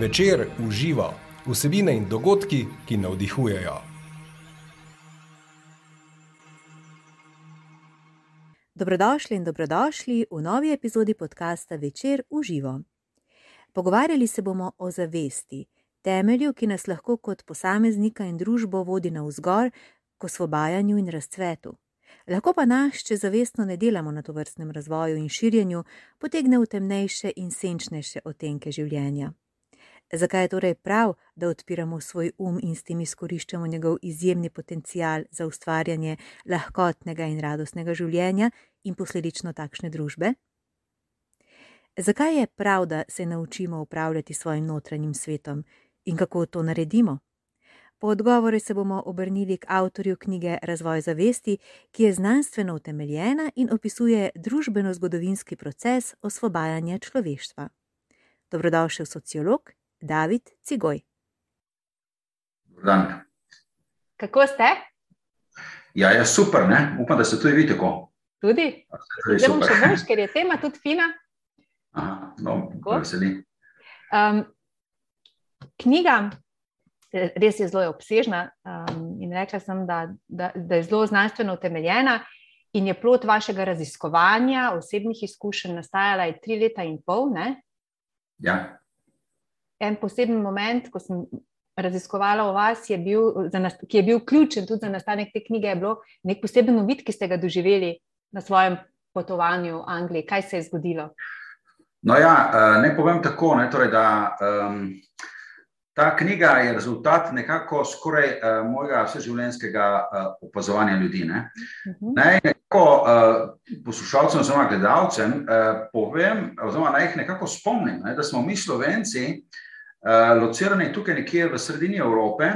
Večer uživa vsebine in dogodki, ki navdihujejo. Dobrodošli in dobrodošli v novi epizodi podcasta Večer uživo. Pogovarjali se bomo o zavesti, temelju, ki nas lahko kot posameznika in družbo vodi na vzgor k osvobajanju in razcvetu. Lahko pa nas, če zavestno ne delamo na to vrstnem razvoju in širjenju, potegne v temnejše in senčnejše otenke življenja. Zakaj je torej prav, da odpiramo svoj um in s tem izkoriščamo njegov izjemni potencial za ustvarjanje lahkotnega in radostnega življenja in posledično takšne družbe? Zakaj je prav, da se naučimo upravljati svojim notranjim svetom in kako to naredimo? Po odgovore se bomo obrnili k avtorju knjige Razvoj zavesti, ki je znanstveno utemeljena in opisuje družbeno-zgodovinski proces osvobajanja človeštva. Dobrodošel sociolog David Cigoj. Dan. Kako ste? Ja, je super, ne? upam, da se tudi vi tako. Tudi? Zdaj bom še boljš, ker je tema tudi fina. Aha, no, veseli. Um, knjiga res je zelo obsežna um, in rekla sem, da, da, da je zelo znanstveno utemeljena in je plot vašega raziskovanja, osebnih izkušenj, nastajala je tri leta in pol. Ne? Ja. En poseben moment, ko sem raziskovala o vas, je bil, ki je bil ključen tudi za nastanek te knjige, je bilo nek poseben uvid, ki ste ga doživeli na svojem potovanju v Angliji. Kaj se je zgodilo? No, ja, eh, ne povem tako, ne, torej, da um, Ta knjiga je rezultat nekako skoraj uh, mojega vseživljenjskega uh, opazovanja ljudi. Ne? Uh -huh. Naj nekako uh, poslušalcem, oziroma gledalcem, uh, povem, oziroma naj jih nekako spomnim, ne, da smo mi, Slovenci, uh, locirani tukaj nekje v sredini Evrope,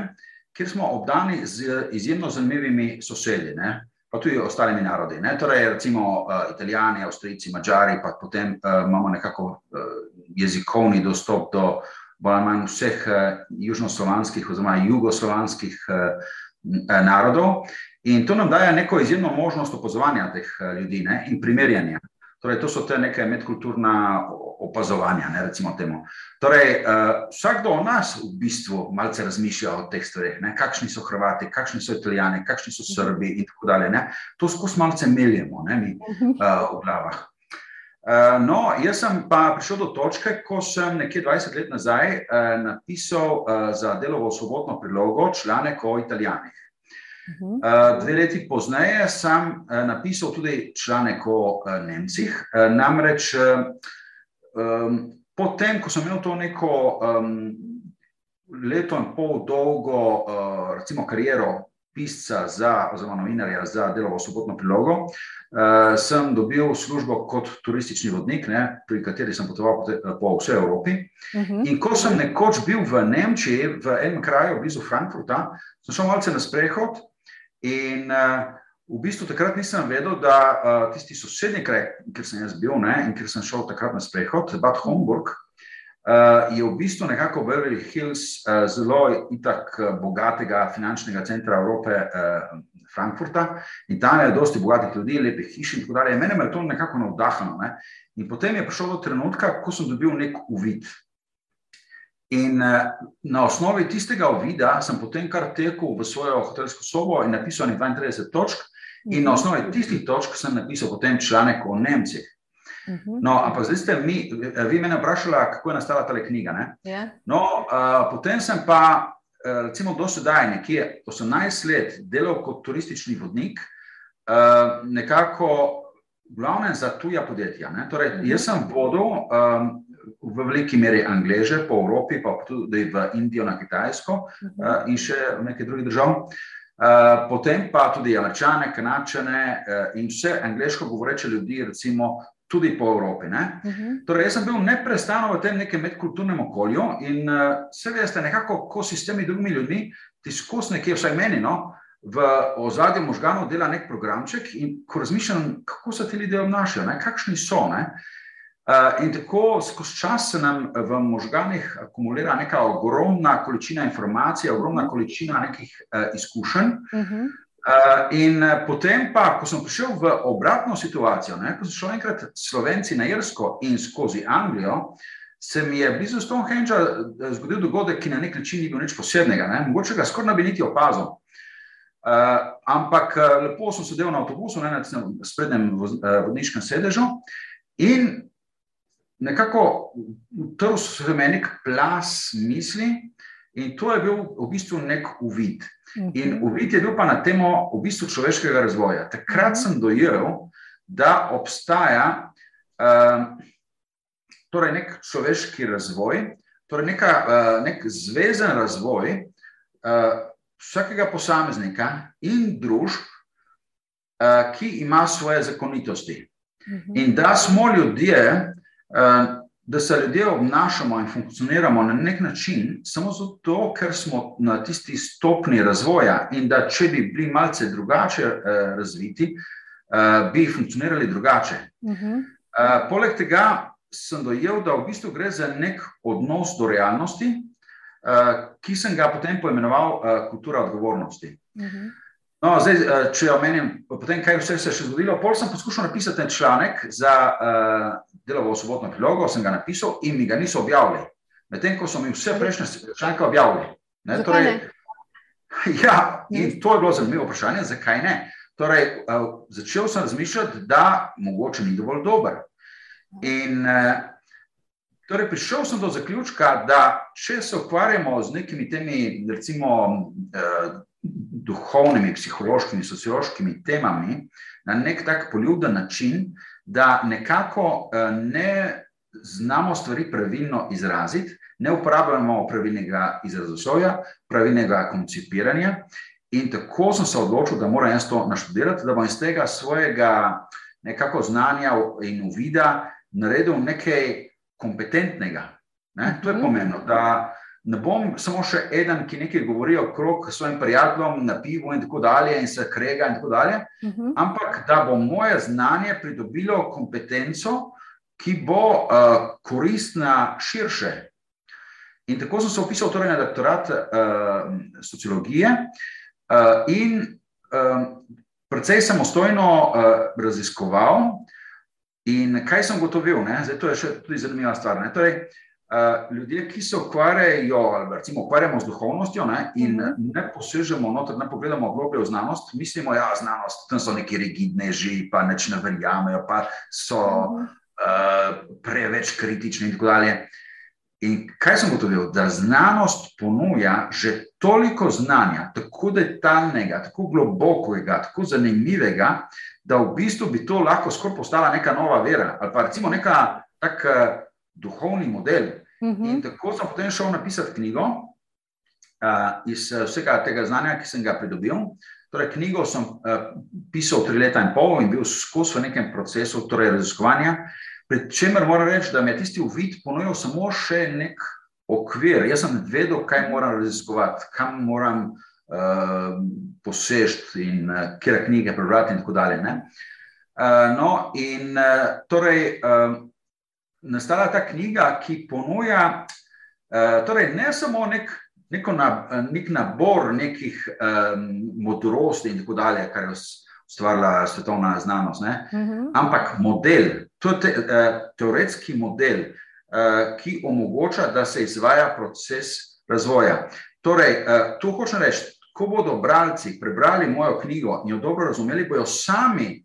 kjer smo obdani z izjemno zanimivimi sosedi. Ne? Pa tudi ostalimi narodi. Ne? Torej, recimo uh, Italijani, Avstrijci, Mačari, pa potem uh, imamo nekako uh, jezikovni dostop do bolj ali manj vseh uh, južnoslovanskih oziroma jugoslovanskih uh, narodov. In to nam daje neko izjemno možnost opazovanja teh ljudi ne, in primerjanja. Torej, to so te neke medkulturna opazovanja, ne, recimo temu. Torej, uh, vsakdo od nas v bistvu malce razmišlja o teh stvareh, kakšni so Hrvati, kakšni so Italijani, kakšni so Srbi in tako dalje. Ne. To skozi malce meljemo ne, mi, uh, v glavah. Eh, no, jaz sem pa prišel do točke, ko sem nekje 20 let nazaj uh, napisal uh, za delovo svobodno prilogo članek o Italijanih. Uh, dve leti pozneje sem uh, napisal tudi članek o uh, Nemcih. Uh, namreč, uh, um, potem, ko sem imel to neko um, leto in pol dolgo, uh, recimo, kariero pisca za, oziroma novinarja za delovo svobodno prilogo, uh, sem dobil službo kot turistični vodnik, ne, pri kateri sem potoval po, te, po vsej Evropi. Uh mhm. -huh. In ko sem nekoč bil v Nemčiji, v enem kraju blizu Frankfurta, sem šel malce na sprehod in uh, v bistvu takrat nisem vedel, da uh, tisti sosednji kraj, kjer sem jaz bil ne, in kjer sem šel takrat na sprehod, Bad Homburg, Uh, je v bistvu nekako Beverly Hills, uh, zelo itak bogatega finančnega centra Evrope, uh, Frankfurta, in tam je dosti bogatih ljudi, lepih hiš in tako dalje. Mene je to nekako navdahnilo. Ne? In potem je prišlo do trenutka, ko sem dobil nek uvid. In uh, na osnovi tistega uvida sem potem kar tekel v svojo hotelsko sobo in napisal 32 točk, in na osnovi tistih točk sem napisal potem članek o Nemcih. Mhm. No, ampak zdaj ste mi, vi me vprašali, kako je nastala ta knjiga. Yeah. Ja. No, uh, potem sem pa, recimo, do sedaj, nekje 18 let delal kot turistični vodnik, uh, nekako glavnem za tuja podjetja. Torej, uh mhm. Jaz sem vodil um, v veliki meri Angleže po Evropi, pa tudi v Indijo, na Kitajsko -huh. uh, in še v nekaj drugih držav. Uh, potem pa tudi Američane, Kanačane uh, in vse angliško govoreče ljudi, recimo tudi po Evropi. Uh mhm. -huh. Torej, jaz sem bil neprestano v tem nekem medkulturnem okolju in uh, vse veste, nekako, ko si s temi drugimi ljudmi, ti skozi nekje, vsaj meni, no, v ozadju možganov dela nek programček in ko razmišljam, kako se ti ljudje obnašajo, ne, kakšni so. Ne. In tako skozi čas se nam v možganih akumulira neka ogromna količina informacij, ogromna količina nekih uh, izkušenj. Uh mhm. -huh. Uh, in uh, potem, pa, ko sem prišel v obratno situacijo, ne, ko sem šel enkrat Slovenci na Irsko in skozi Anglijo, se mi je blizu Stonehengea zgodil dogodek, ki na nek način ni bil nič posebnega. Ne? Mogoče ga skoraj ne bi niti opazil. Uh, ampak lepo sem sedel na avtobusu, ne, na sprednjem vodniškem sedežu, in nekako utrl se mi nek plas misli, in to je bil v bistvu nek uvid. In mhm. uvid je bil pa na temo v bistvu človeškega razvoja. Takrat sem dojel, da obstaja uh, torej nek človeški razvoj, torej neka, uh, nek zvezen razvoj uh, vsakega posameznika in družb, uh, ki ima svoje zakonitosti. Mhm. In da smo ljudje, da se ljudje obnašamo in funkcioniramo na nek način, samo zato, ker smo na tisti stopni razvoja, in da če bi bili malce drugače razviti, bi funkcionirali drugače. Uh -huh. Poleg tega sem dojel, da v bistvu gre za nek odnos do realnosti, ki sem ga potem poimenoval kultura odgovornosti. Uh -huh. No, zdaj, eh, če omenim, potem, kaj vse se je še zgodilo. Pol sem poskušal napisati en članek za uh, delovo sobotno prilogo, sem ga napisal in mi ga niso objavili. Medtem ko so mi vse prejšnje članke objavili. Ne, torej, ne? Ja, in to je bilo zanimivo vprašanje, zakaj ne. Torej, uh, začel sem razmišljati, da mogoče ni dovolj dober. In uh, torej prišel sem do zaključka, da če se ukvarjamo z nekimi temi, recimo, duhovnimi, psihološkimi, sociološkimi temami na nek tak poljuden način, da nekako eh, ne znamo stvari pravilno izraziti, ne uporabljamo pravilnega izrazoslovja, pravilnega koncipiranja. In tako sem se odločil, da moram jaz to naštudirati, da bom iz tega svojega nekako znanja in uvida naredil nekaj kompetentnega. Ne? To je mhm. pomembno, da ne bom samo še eden, ki nekaj govori okrog svojim prijateljem na pivu in tako dalje, in se krega in tako dalje, uh mhm. -huh. ampak da bo moje znanje pridobilo kompetenco, ki bo uh, koristna širše. In tako sem se opisal torej na doktorat uh, sociologije uh, in uh, precej samostojno uh, raziskoval. In kaj sem gotovil? Zdaj, to je še tudi zanimiva stvar. Torej, uh, ljudje, ki se ukvarjajo, recimo ukvarjamo z duhovnostjo ne, in mhm. ne posežemo noter, ne pogledamo globlje v znanost, mislimo, da ja, je znanost, tam so neki rigidneži, pa neč ne verjamejo, pa so uh, preveč kritični in tako dalje. In kaj sem gotovil? Da znanost ponuja že toliko znanja, tako detaljnega, tako globokega, tako zanimivega, da v bistvu bi to lahko skoraj postala neka nova vera ali pa recimo neka taka duhovni model. Uh mhm. -huh. In tako sem potem šel napisati knjigo uh, iz vsega tega znanja, ki sem ga pridobil. Torej, knjigo sem uh, pisal tri leta in pol in bil skozi v nekem procesu torej, raziskovanja. Pri čemer moram reči, da mi je tisti uvid ponudil samo še nek okvir. Jaz sem vedel, kaj moram raziskovati, kam moram uh, posežiti in uh, kje knjige prebrati in tako dalje. Uh, no, in uh, torej. Uh, nastala ta knjiga, ki ponuja uh, torej ne samo nek, neko na, nek nabor nekih um, modrosti in tako dalje, kar je ustvarila svetovna znanost, uh mhm. -huh. ampak model, to je te, uh, teoretski model, uh, ki omogoča, da se izvaja proces razvoja. Torej, uh, to hočem reči. Ko bodo bralci prebrali mojo knjigo in jo dobro razumeli, bodo sami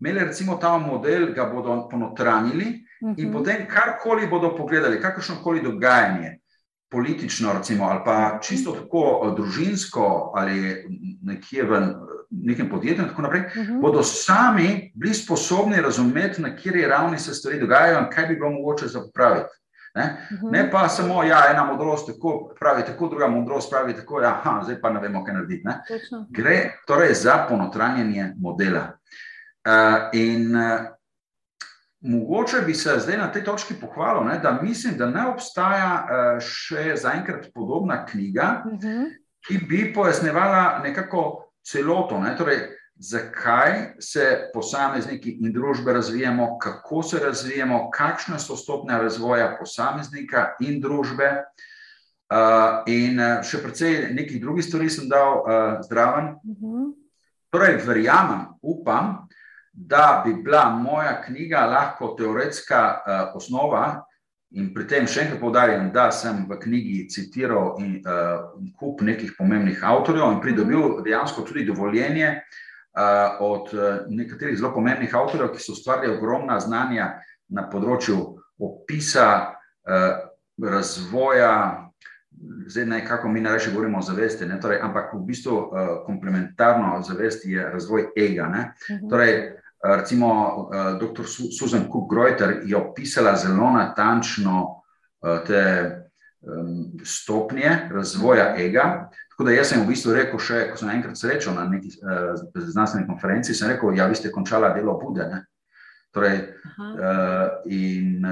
imeli recimo ta model, ga bodo ponotranili In mhm. potem, karkoli bodo pogledali, kakršno koli dogajanje, politično, recimo, ali pa mhm. čisto tako eh, družinsko, ali nekje v nekem podjetju, in tako naprej, uh mhm. -huh. bodo sami bili sposobni razumeti, na kateri ravni se stvari dogajajo in kaj bi bilo mogoče zapraviti. Ne? Uh -huh. ne pa samo, ja, ena modrost tako pravi, tako druga modrost pravi, tako ja, zdaj pa ne vemo, kaj narediti. Ne? Gre torej za ponotranjenje modela. Uh, in uh, Mogoče bi se zdaj na tej točki pohvalil, ne, da mislim, da ne obstaja uh, še zaenkrat podobna knjiga, uh mhm. -huh. ki bi pojasnevala nekako celoto. Ne, torej, zakaj se posamezniki in družbe razvijamo, kako se razvijamo, kakšne so stopnje razvoja posameznika in družbe. Uh, in še precej nekih drugih stvari sem dal uh, zdraven. Uh mhm. -huh. Torej, verjamem, upam, da bi bila moja knjiga lahko teoretska uh, osnova In pri tem še enkrat povdarjam, da sem v knjigi citiral in, uh, kup nekih pomembnih avtorjev in pridobil mhm. dejansko tudi dovoljenje uh, od uh, nekaterih zelo pomembnih avtorjev, ki so ustvarjali ogromna znanja na področju opisa, uh, razvoja, zdaj nekako mi najraje govorimo o zavesti, torej, ampak v bistvu uh, komplementarno zavesti je razvoj ega. Uh mhm. torej, recimo uh, dr. Susan Cook-Greuter je opisala zelo natančno uh, te stopnje razvoja ega. Tako da jaz sem v bistvu rekel, še, ko sem enkrat srečal na neki znanstveni konferenci, sem rekel, ja, vi ste končala delo Bude. Ne? Torej, uh, in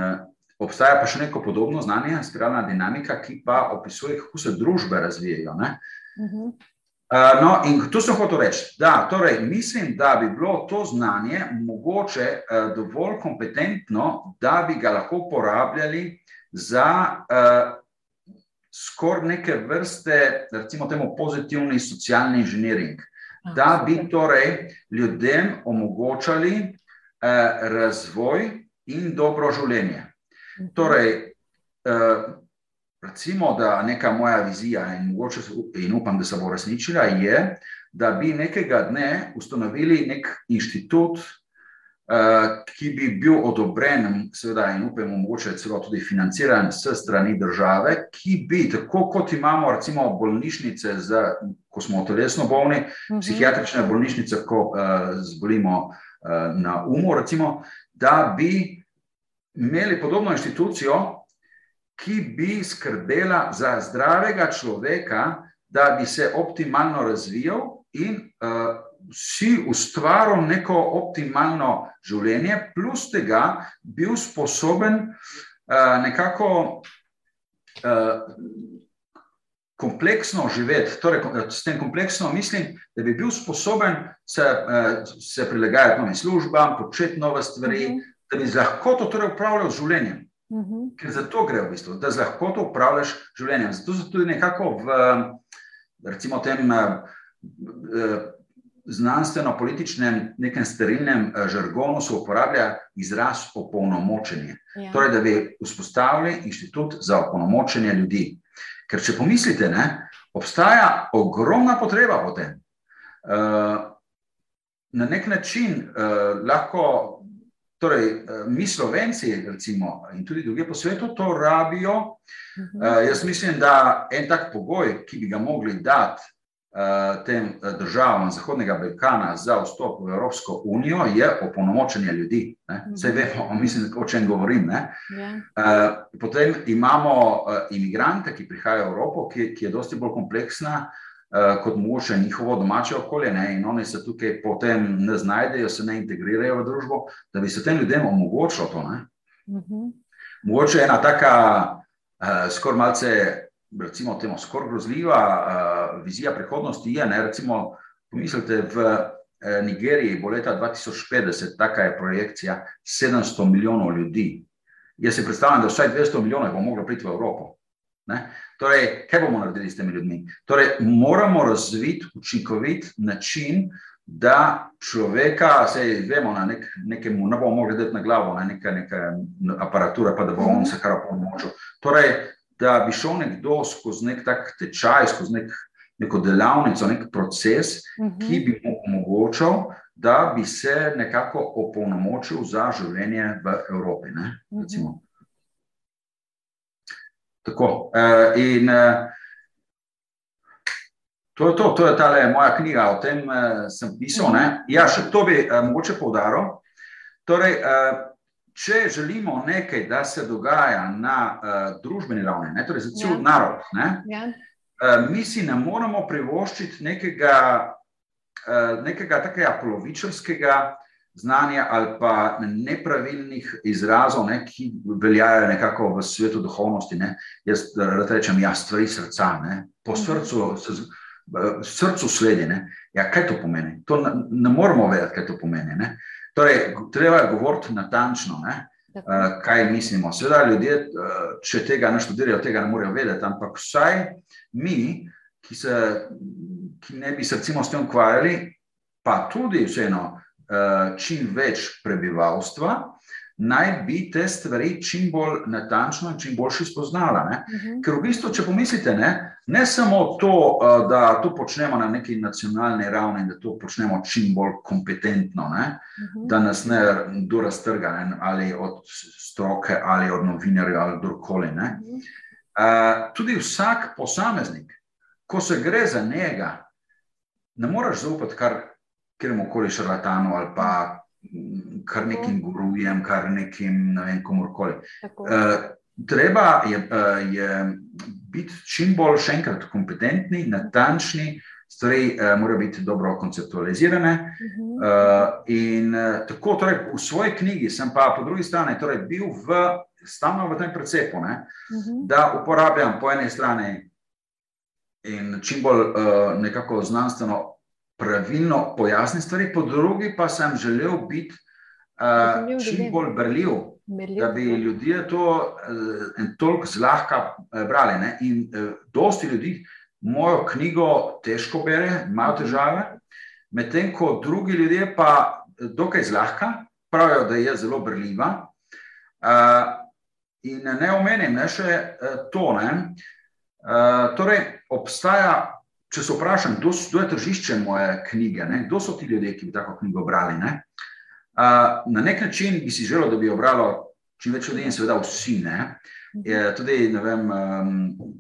obstaja pa še neko podobno znanje, spiralna dinamika, ki pa opisuje, kako se družbe razvijajo. Uh -huh. Uh, no, in tu sem hotel reči, da torej, mislim, da bi bilo to znanje mogoče uh, dovolj kompetentno, da bi ga lahko uporabljali za uh, skoraj neke vrste, recimo, temu pozitivni socialni inženiring. Da bi torej ljudem omogočali uh, razvoj in dobro življenje. Mhm. Torej, uh, Recimo, da neka moja vizija in, mogoče, in upam, da se bo uresničila, je, da bi nekega dne ustanovili nek inštitut, uh, ki bi bil odobren, seveda, in upamo, mogoče celo tudi financiran s strani države, ki bi, tako kot imamo, recimo, bolnišnice, za, ko smo telesno bolni, uh mhm. -huh. psihiatrične bolnišnice, ko uh, zbolimo uh, na umu, recimo, da bi imeli podobno inštitucijo ki bi skrbela za zdravega človeka, da bi se optimalno razvijal in uh, si ustvaril neko optimalno življenje, plus tega bil sposoben uh, nekako uh, kompleksno živeti. Torej, s tem kompleksno mislim, da bi bil sposoben se, uh, se prilagajati novim službam, početi nove stvari, mm -hmm. da bi lahko to torej upravljal z življenjem. -huh. Mhm. Ker za to gre v bistvu, da z lahkoto upravljaš življenje. Zato se tudi nekako v recimo, tem eh, eh, znanstveno-političnem, nekem sterilnem eh, žargonu se uporablja izraz opolnomočenje. Ja. Torej, da bi vzpostavili inštitut za opolnomočenje ljudi. Ker če pomislite, ne, obstaja ogromna potreba po tem. Na nek način lahko Torej, eh, mi, slovenci, recimo, in tudi druge po svetu, to rabijo. Uh mhm. -huh. uh, jaz mislim, da en tak pogoj, ki bi ga mogli dati uh, tem državam Zahodnega Balkana za vstop v Evropsko unijo, je opolnomočenje ljudi. Vse uh -huh. vemo, mislim, o čem govorim. Yeah. Ja. Potem imamo imigrante, ki prihajajo v Evropo, ki, ki je dosti bolj kompleksna. Eh, kot mogoče njihovo domače okolje, ne? in oni se tukaj potem ne znajdejo, se ne integrirajo v družbo, da bi se tem ljudem omogočilo to. Uh mhm. -huh. Mogoče ena taka, uh, skoraj malce, recimo, temu skoraj grozljiva uh, vizija prihodnosti je, ne? recimo, pomislite v Nigeriji bo leta 2050, taka je projekcija 700 milijonov ljudi. Jaz si predstavljam, da vsaj 200 milijonov bo moglo priti v Evropo. Ne? Torej, kaj bomo naredili s temi ljudmi? Torej, moramo razviti učinkovit način, da človeka, se vemo, na nek, nekemu, ne bomo mogli gledati na glavo, na neka, neka aparatura, pa da bo on se kar pomočil. Torej, da bi šel nekdo skozi nek tak tečaj, skozi nek, neko delavnico, nek proces, ki bi mu omogočal, da bi se nekako opolnomočil za življenje v Evropi. Ne, Tako. Uh, in uh, to je to, to je ta moja knjiga, o tem uh, sem pisal. Ne? Ja, še to bi uh, mogoče povdaril. Torej, uh, če želimo nekaj, da se dogaja na uh, družbeni ravni, ne? torej za cel ja. narod, ne? Ja. Uh, mi si ne moremo privoščiti nekega, uh, nekega takega polovičarskega znanja ali pa nepravilnih izrazov, ne, ki veljajo nekako v svetu duhovnosti. Ne. Jaz rečem, ja, stvari srca, ne. po mhm. srcu, srcu sledi. Ne. Ja, kaj to pomeni? To ne, ne moramo vedeti, kaj to pomeni. Ne. Torej, treba je govoriti natančno. Ne. Uh, kaj mislimo? Seveda, ljudje, če tega ne študirajo, tega ne morejo vedeti, ampak vsaj mi, ki, se, ki ne bi se recimo s tem ukvarjali, pa tudi vseeno, Eh, čim več prebivalstva, naj bi te stvari čim bolj natančno in čim boljše spoznala. Uh Mhm. -huh. Ker v bistvu, če pomislite, ne, ne samo to, uh, da to počnemo na neki nacionalni ravni in da to počnemo čim bolj kompetentno, ne, Mhm. da nas ne kdo raztrga, ne, ali od stroke, ali od novinarjev, ali kdorkoli. Ne. Mhm. Uh, tudi vsak posameznik, ko se gre za njega, ne moreš zaupati kar kjermu koli šarlatanu ali pa mm, kar nekim gurujem, kar nekim ne vem, komorkoli. Uh, treba je, uh, je biti čim bolj, še enkrat, kompetentni, natančni, stvari uh, morajo biti dobro konceptualizirane. Mhm. Uh, in uh, tako, torej, v svoji knjigi sem pa po drugi strani torej, bil v, stalno v tem precepu, ne, Mhm. da uporabljam po eni strani in čim bolj uh, nekako znanstveno pravilno pojasniti stvari, po drugi pa sem želel biti uh, čim bolj berljiv. Merljiv. Da bi ljudje to uh, en toliko zlahka uh, brali. Ne? In uh, dosti ljudi mojo knjigo težko bere, imajo težave, medtem ko drugi ljudje pa eh, dokaj zlahka pravijo, da je zelo brljiva. Uh, in ne omenim ne, še uh, to. Ne? Uh, torej, obstaja, če se vprašam, kdo, kdo je tržišče moje knjige, ne? kdo so ti ljudje, ki bi tako knjigo brali. Ne? Uh, na nek način bi si želel, da bi jo bralo čim več ljudi in seveda vsi. Ne? Je tudi, ne vem, um,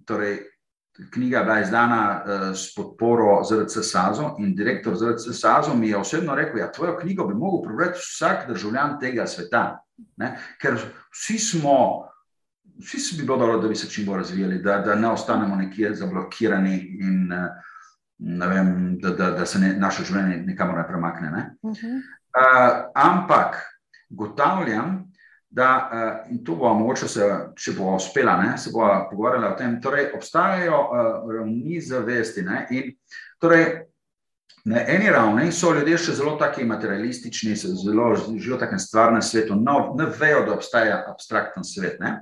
torej, knjiga je bila izdana uh, s podporo ZRC Sazo in direktor ZRC Sazo mi je osebno rekel, ja, tvojo knjigo bi mogel prebrati vsak državljan tega sveta. Ne? Ker vsi smo, vsi si bi bilo dobro, da bi se čim bolj razvijali, da, da ne ostanemo nekje zablokirani in uh, ne vem, da, da, da se ne, naše življenje nikamor ne premakne. Ne? Mhm. Uh, ampak ugotavljam, da, uh, in to bo mogoče, se, če bo uspela, ne, se bo pogovarjala o tem, torej obstajajo uh, ravni zavesti. Ne, in, torej, na eni ravni so ljudje še zelo taki materialistični, zelo živijo v takem stvarnem svetu, no, ne vejo, da obstaja abstrakten svet. Ne.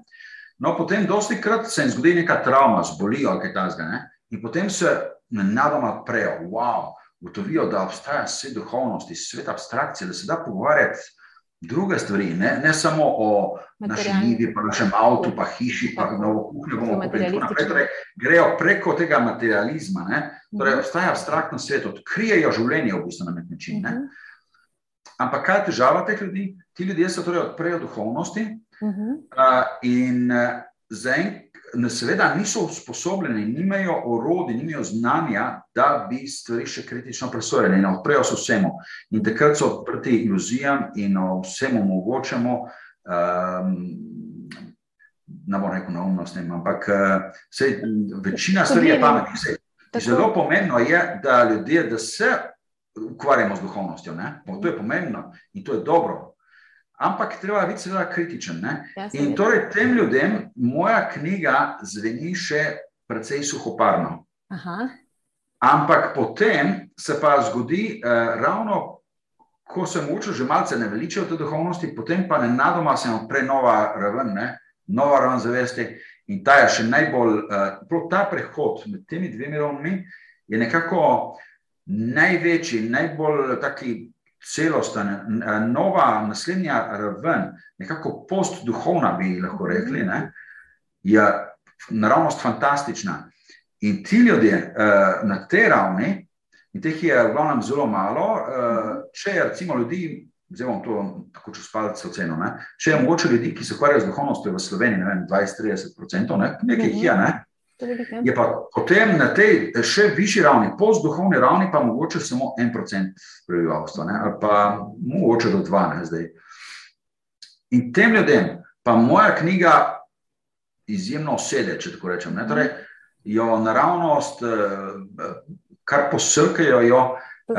No, potem, dosti krat se jim zgodi neka travma, zbolijo ali kaj takega, in potem se nenadoma prejo, wow, ugotovijo, da obstaja svet duhovnosti, svet abstrakcije, da se da pogovarjati druge stvari, ne, ne samo o naši njivi, pa našem avtu, pa hiši, pa novo kuhinjo bomo kupili. tako naprej. Torej, grejo preko tega materializma. Ne? Torej, Mhm. obstaja abstraktno svet, odkrijejo življenje v bistvu na nek način. Ne? Ampak kaj je težava teh ljudi? Ti ljudje se torej odprejo duhovnosti Mhm. uh, in uh, zaenkrat. Seveda niso usposobljeni, nimajo orodij, nimajo znanja, da bi stvari še kritično presojali in odprejo se vsemu. In takrat so odprti iluzijam in vsemu mogočemu, um, ne bom rekel neumnostnim, ampak uh, sej, večina stvari je pametnih. Zelo pomembno je, da ljudje, da se ukvarjamo z duhovnostjo. Ne? To je pomembno in to je dobro. Ampak treba biti seveda kritičen. Ne? Ja, In torej tem ljudem moja knjiga zveni še precej suhoparno. Aha. Ampak potem se pa zgodi, eh, ravno ko se moče že malce ne veličajo te duhovnosti, potem pa nenadoma se odpre nova raven, ne? nova raven zavesti. In ta je še najbolj, eh, ta prehod med temi dvemi ravnmi je nekako največji, najbolj taki celosten, nova, naslednja raven, nekako postduhovna, bi lahko rekli, ne, je naravnost fantastična. In ti ljudje uh, na tej ravni, in teh je v glavnem zelo malo, uh, če je recimo ljudi, zdaj bom to tako čez palce ocenil, če je mogoče ljudi, ki se ukvarjajo z duhovnostjo v Sloveniji, ne vem, 20-30%, ne, nekaj jih je, ne, je pa potem na tej še višji ravni, postduhovni ravni, pa mogoče samo en procent prebivalstva, ne, ali pa mogoče do dva, ne, zdaj. In tem ljudem pa moja knjiga izjemno sede, če tako rečem. Ne? Torej, jo naravnost, eh, kar posrkajo jo. Uh,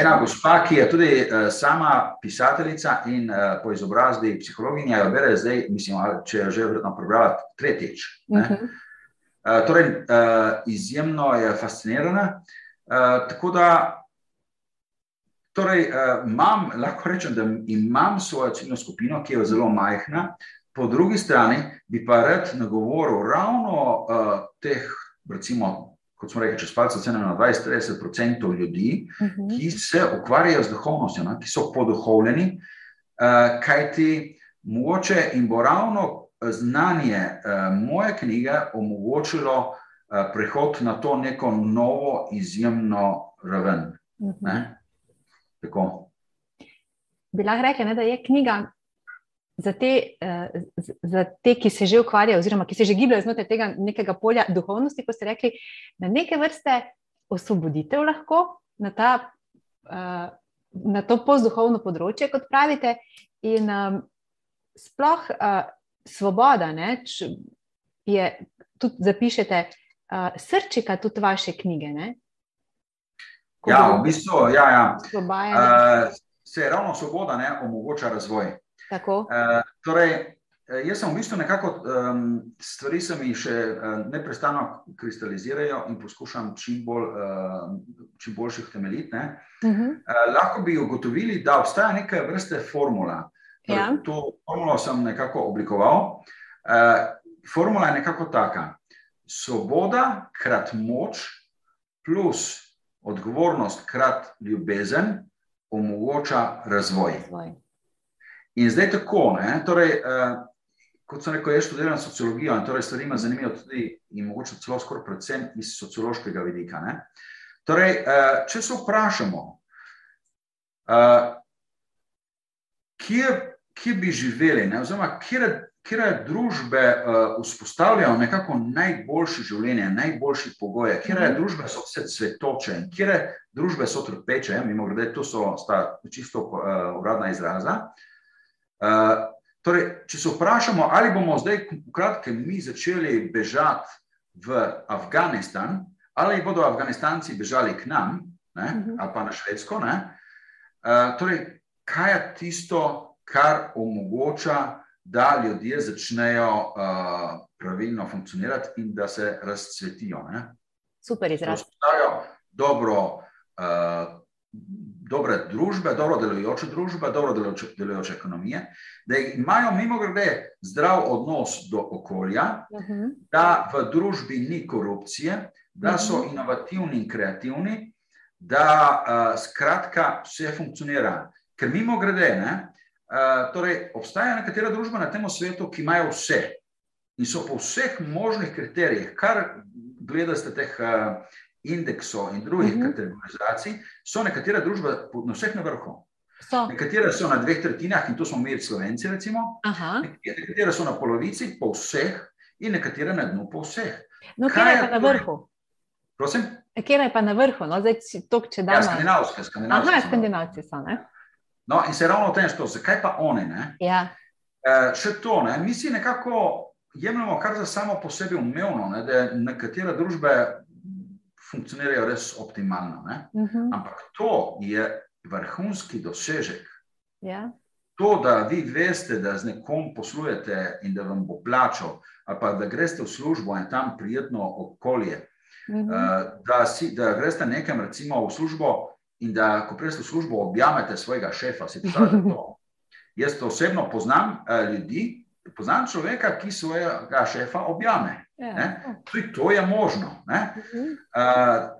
ena gospa, ki je tudi uh, sama pisateljica in uh, po izobrazbi psihologinja, jo bere zdaj, mislim, če jo že verjetno prebrala tretjič. ne. Mhm. Uh, torej, uh, izjemno je fascinirana. Uh, tako da, torej, uh, imam, lahko rečem, da imam svojo ciljno skupino, ki je zelo majhna, po drugi strani bi pa rad nagovoril ravno uh, teh, recimo, kot smo rekli, čez palce cene na 20-30% ljudi, Mhm. ki se ukvarjajo z duhovnostjo, ne, ki so poduhovljeni, uh, kajti mogoče in bo ravno znanje moje knjige omogočilo prehod na to neko novo, izjemno raven. Ne? Tako. Bi lahko rekli, da je knjiga za te, za te, ki se že ukvarjajo, oziroma ki se že gibljajo znotraj tega nekega polja duhovnosti, kot ste rekli, na neke vrste osvoboditev lahko na, ta, na to postduhovno področje, kot pravite. In um, sploh uh, svoboda, ne, č, je tudi zapišete, uh, srčika tudi vaše knjige. Ne? Ja, v bistvu, ja, ja. Uh, se ravno svoboda ne, omogoča razvoj. Uh, torej, jaz sem v bistvu nekako um, stvari, se mi še uh, neprestano kristalizirajo in poskušam čim, bolj, uh, čim boljših temeljiti. Uh -huh. uh, lahko bi ugotovili, da obstaja neka vrste formula. Torej, ja. To formulo sem nekako oblikoval. Uh, formula je nekako taka: svoboda, krat moč, plus odgovornost, krat ljubezen, omogoča razvoj. razvoj. In zdaj tako, ne, torej, uh, kot sem rekel, jaz študiram sociologijo in torej stvari me zanimajo tudi in mogoče celo skoraj predvsem iz sociološkega vidika. Ne. Torej, uh, če se vprašamo, kje, kje bi živeli, ne, oziroma kje, družbe uh, vzpostavljajo nekako najboljše življenje, najboljše pogoje, kje mhm. družbe so vse cvetoče in kje družbe so trpeče, mimo grede, to so čisto uh, uradna izraza. Uh, Torej, če se vprašamo, ali bomo zdaj, v kratkem, mi začeli bežati v Afganistan, ali bodo Afganistanci bežali k nam, ne, mhm. ali pa na Švedsko. Uh, torej, kaj je tisto, kar omogoča, da ljudje začnejo uh, pravilno funkcionirati in da se razcvetijo? Ne? Super izraz. Dobro. Uh, dobre družbe, dobro delujoče družbe, dobro delujoče, delujoče ekonomije, da imajo mimo grede zdrav odnos do okolja, uh -huh. da v družbi ni korupcije, da so uh -huh. inovativni in kreativni, da uh, skratka vse funkcionira. Ker mimo grede, ne, uh, torej obstaja nekatera družba na tem svetu, ki imajo vse. In so po vseh možnih kriterijih, kar gledate teh uh, indeksov in drugih uh mhm. -huh. kategorizacij, so nekatere družbe na vseh na vrhu. So. Nekatere so na dveh tretjinah, in to smo mi, Slovenci, recimo. Nekatere so na polovici, po vseh, in nekatere na dnu, po vseh. No, kje je pa na vrhu? Prosim? Kje je pa na vrhu? No, zdaj, to, če da. Ja, skandinavske, skandinavske. Aha, skandinavci so. Ne? No, in se ravno o tem, što, zakaj pa oni? Ja. E, še to, ne? mi si nekako jemljemo kar za samo po sebi umevno, ne? da nekatere družbe funkcionirajo res optimalno. Uh mhm. -huh. Ampak to je vrhunski dosežek. Ja. To, da vi veste, da z nekom poslujete in da vam bo plačal, ali pa da greste v službo in tam prijetno okolje. Uh -huh. uh, da, si, da greste nekam, recimo, v službo in da, ko greste v službo, objamete svojega šefa. Si predstavljate to? Jaz to osebno poznam uh, ljudi, poznam človeka, ki svojega šefa objame. Ja. Tudi to je možno. Uh,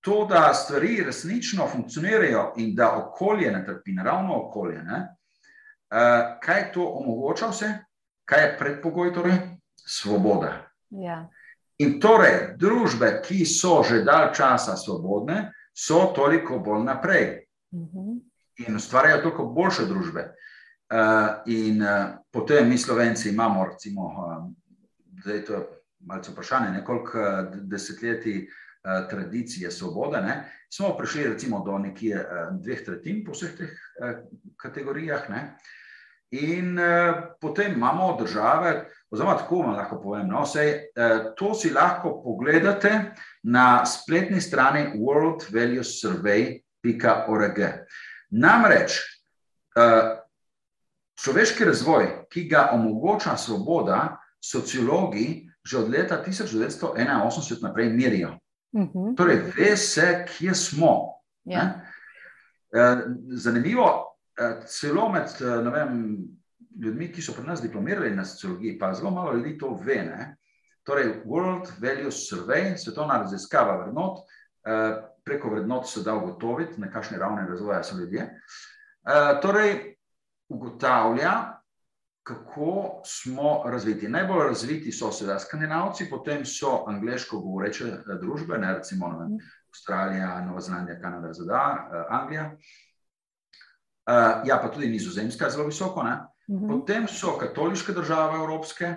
to, da stvari resnično funkcionirajo in da okolje ne trpi, naravno okolje, ne? Uh, kaj to omogoča vse, kaj je predpogoj, torej svoboda. Ja. In torej, družbe, ki so že dalj časa svobodne, so toliko bolj naprej mhm. in ustvarjajo toliko boljše družbe. Uh, in uh, potem mi, slovenci, imamo, recimo, zdaj to je malce vprašanje, nekoliko eh, desetletij tradicije svobode, ne, smo prišli recimo do nekje dveh tretjin po vseh teh kategorijah. Ne, in potem imamo države, oziroma tako vam lahko povem, no, sej, uh, to si lahko pogledate na spletni strani worldvaluesurvey.org. Namreč, uh, človeški razvoj, ki ga omogoča svoboda, sociologi že od leta 1981 naprej merijo. Uh mhm. -huh. Torej, ve se, kje smo. Ja. Eh, zanimivo, eh, celo med eh, vem, ljudmi, ki so pri nas diplomirali na sociologiji, pa zelo malo ljudi to ve. Ne? Torej, World Values Survey, svetovna raziskava vrednot, preko vrednot se da ugotoviti, na kakšni ravni razvoja so ljudje. Torej, ugotavlja, kako smo razviti. Najbolj razviti so seveda skandinavci, potem so angliško govoreče eh, družbe, ne recimo ne vem, Avstralija, Nova Zelandija, Kanada, ZDA, eh, Anglija. Uh, ja, pa tudi Nizozemska je zelo visoko. Uh -huh. Potem so katoliške države, evropske,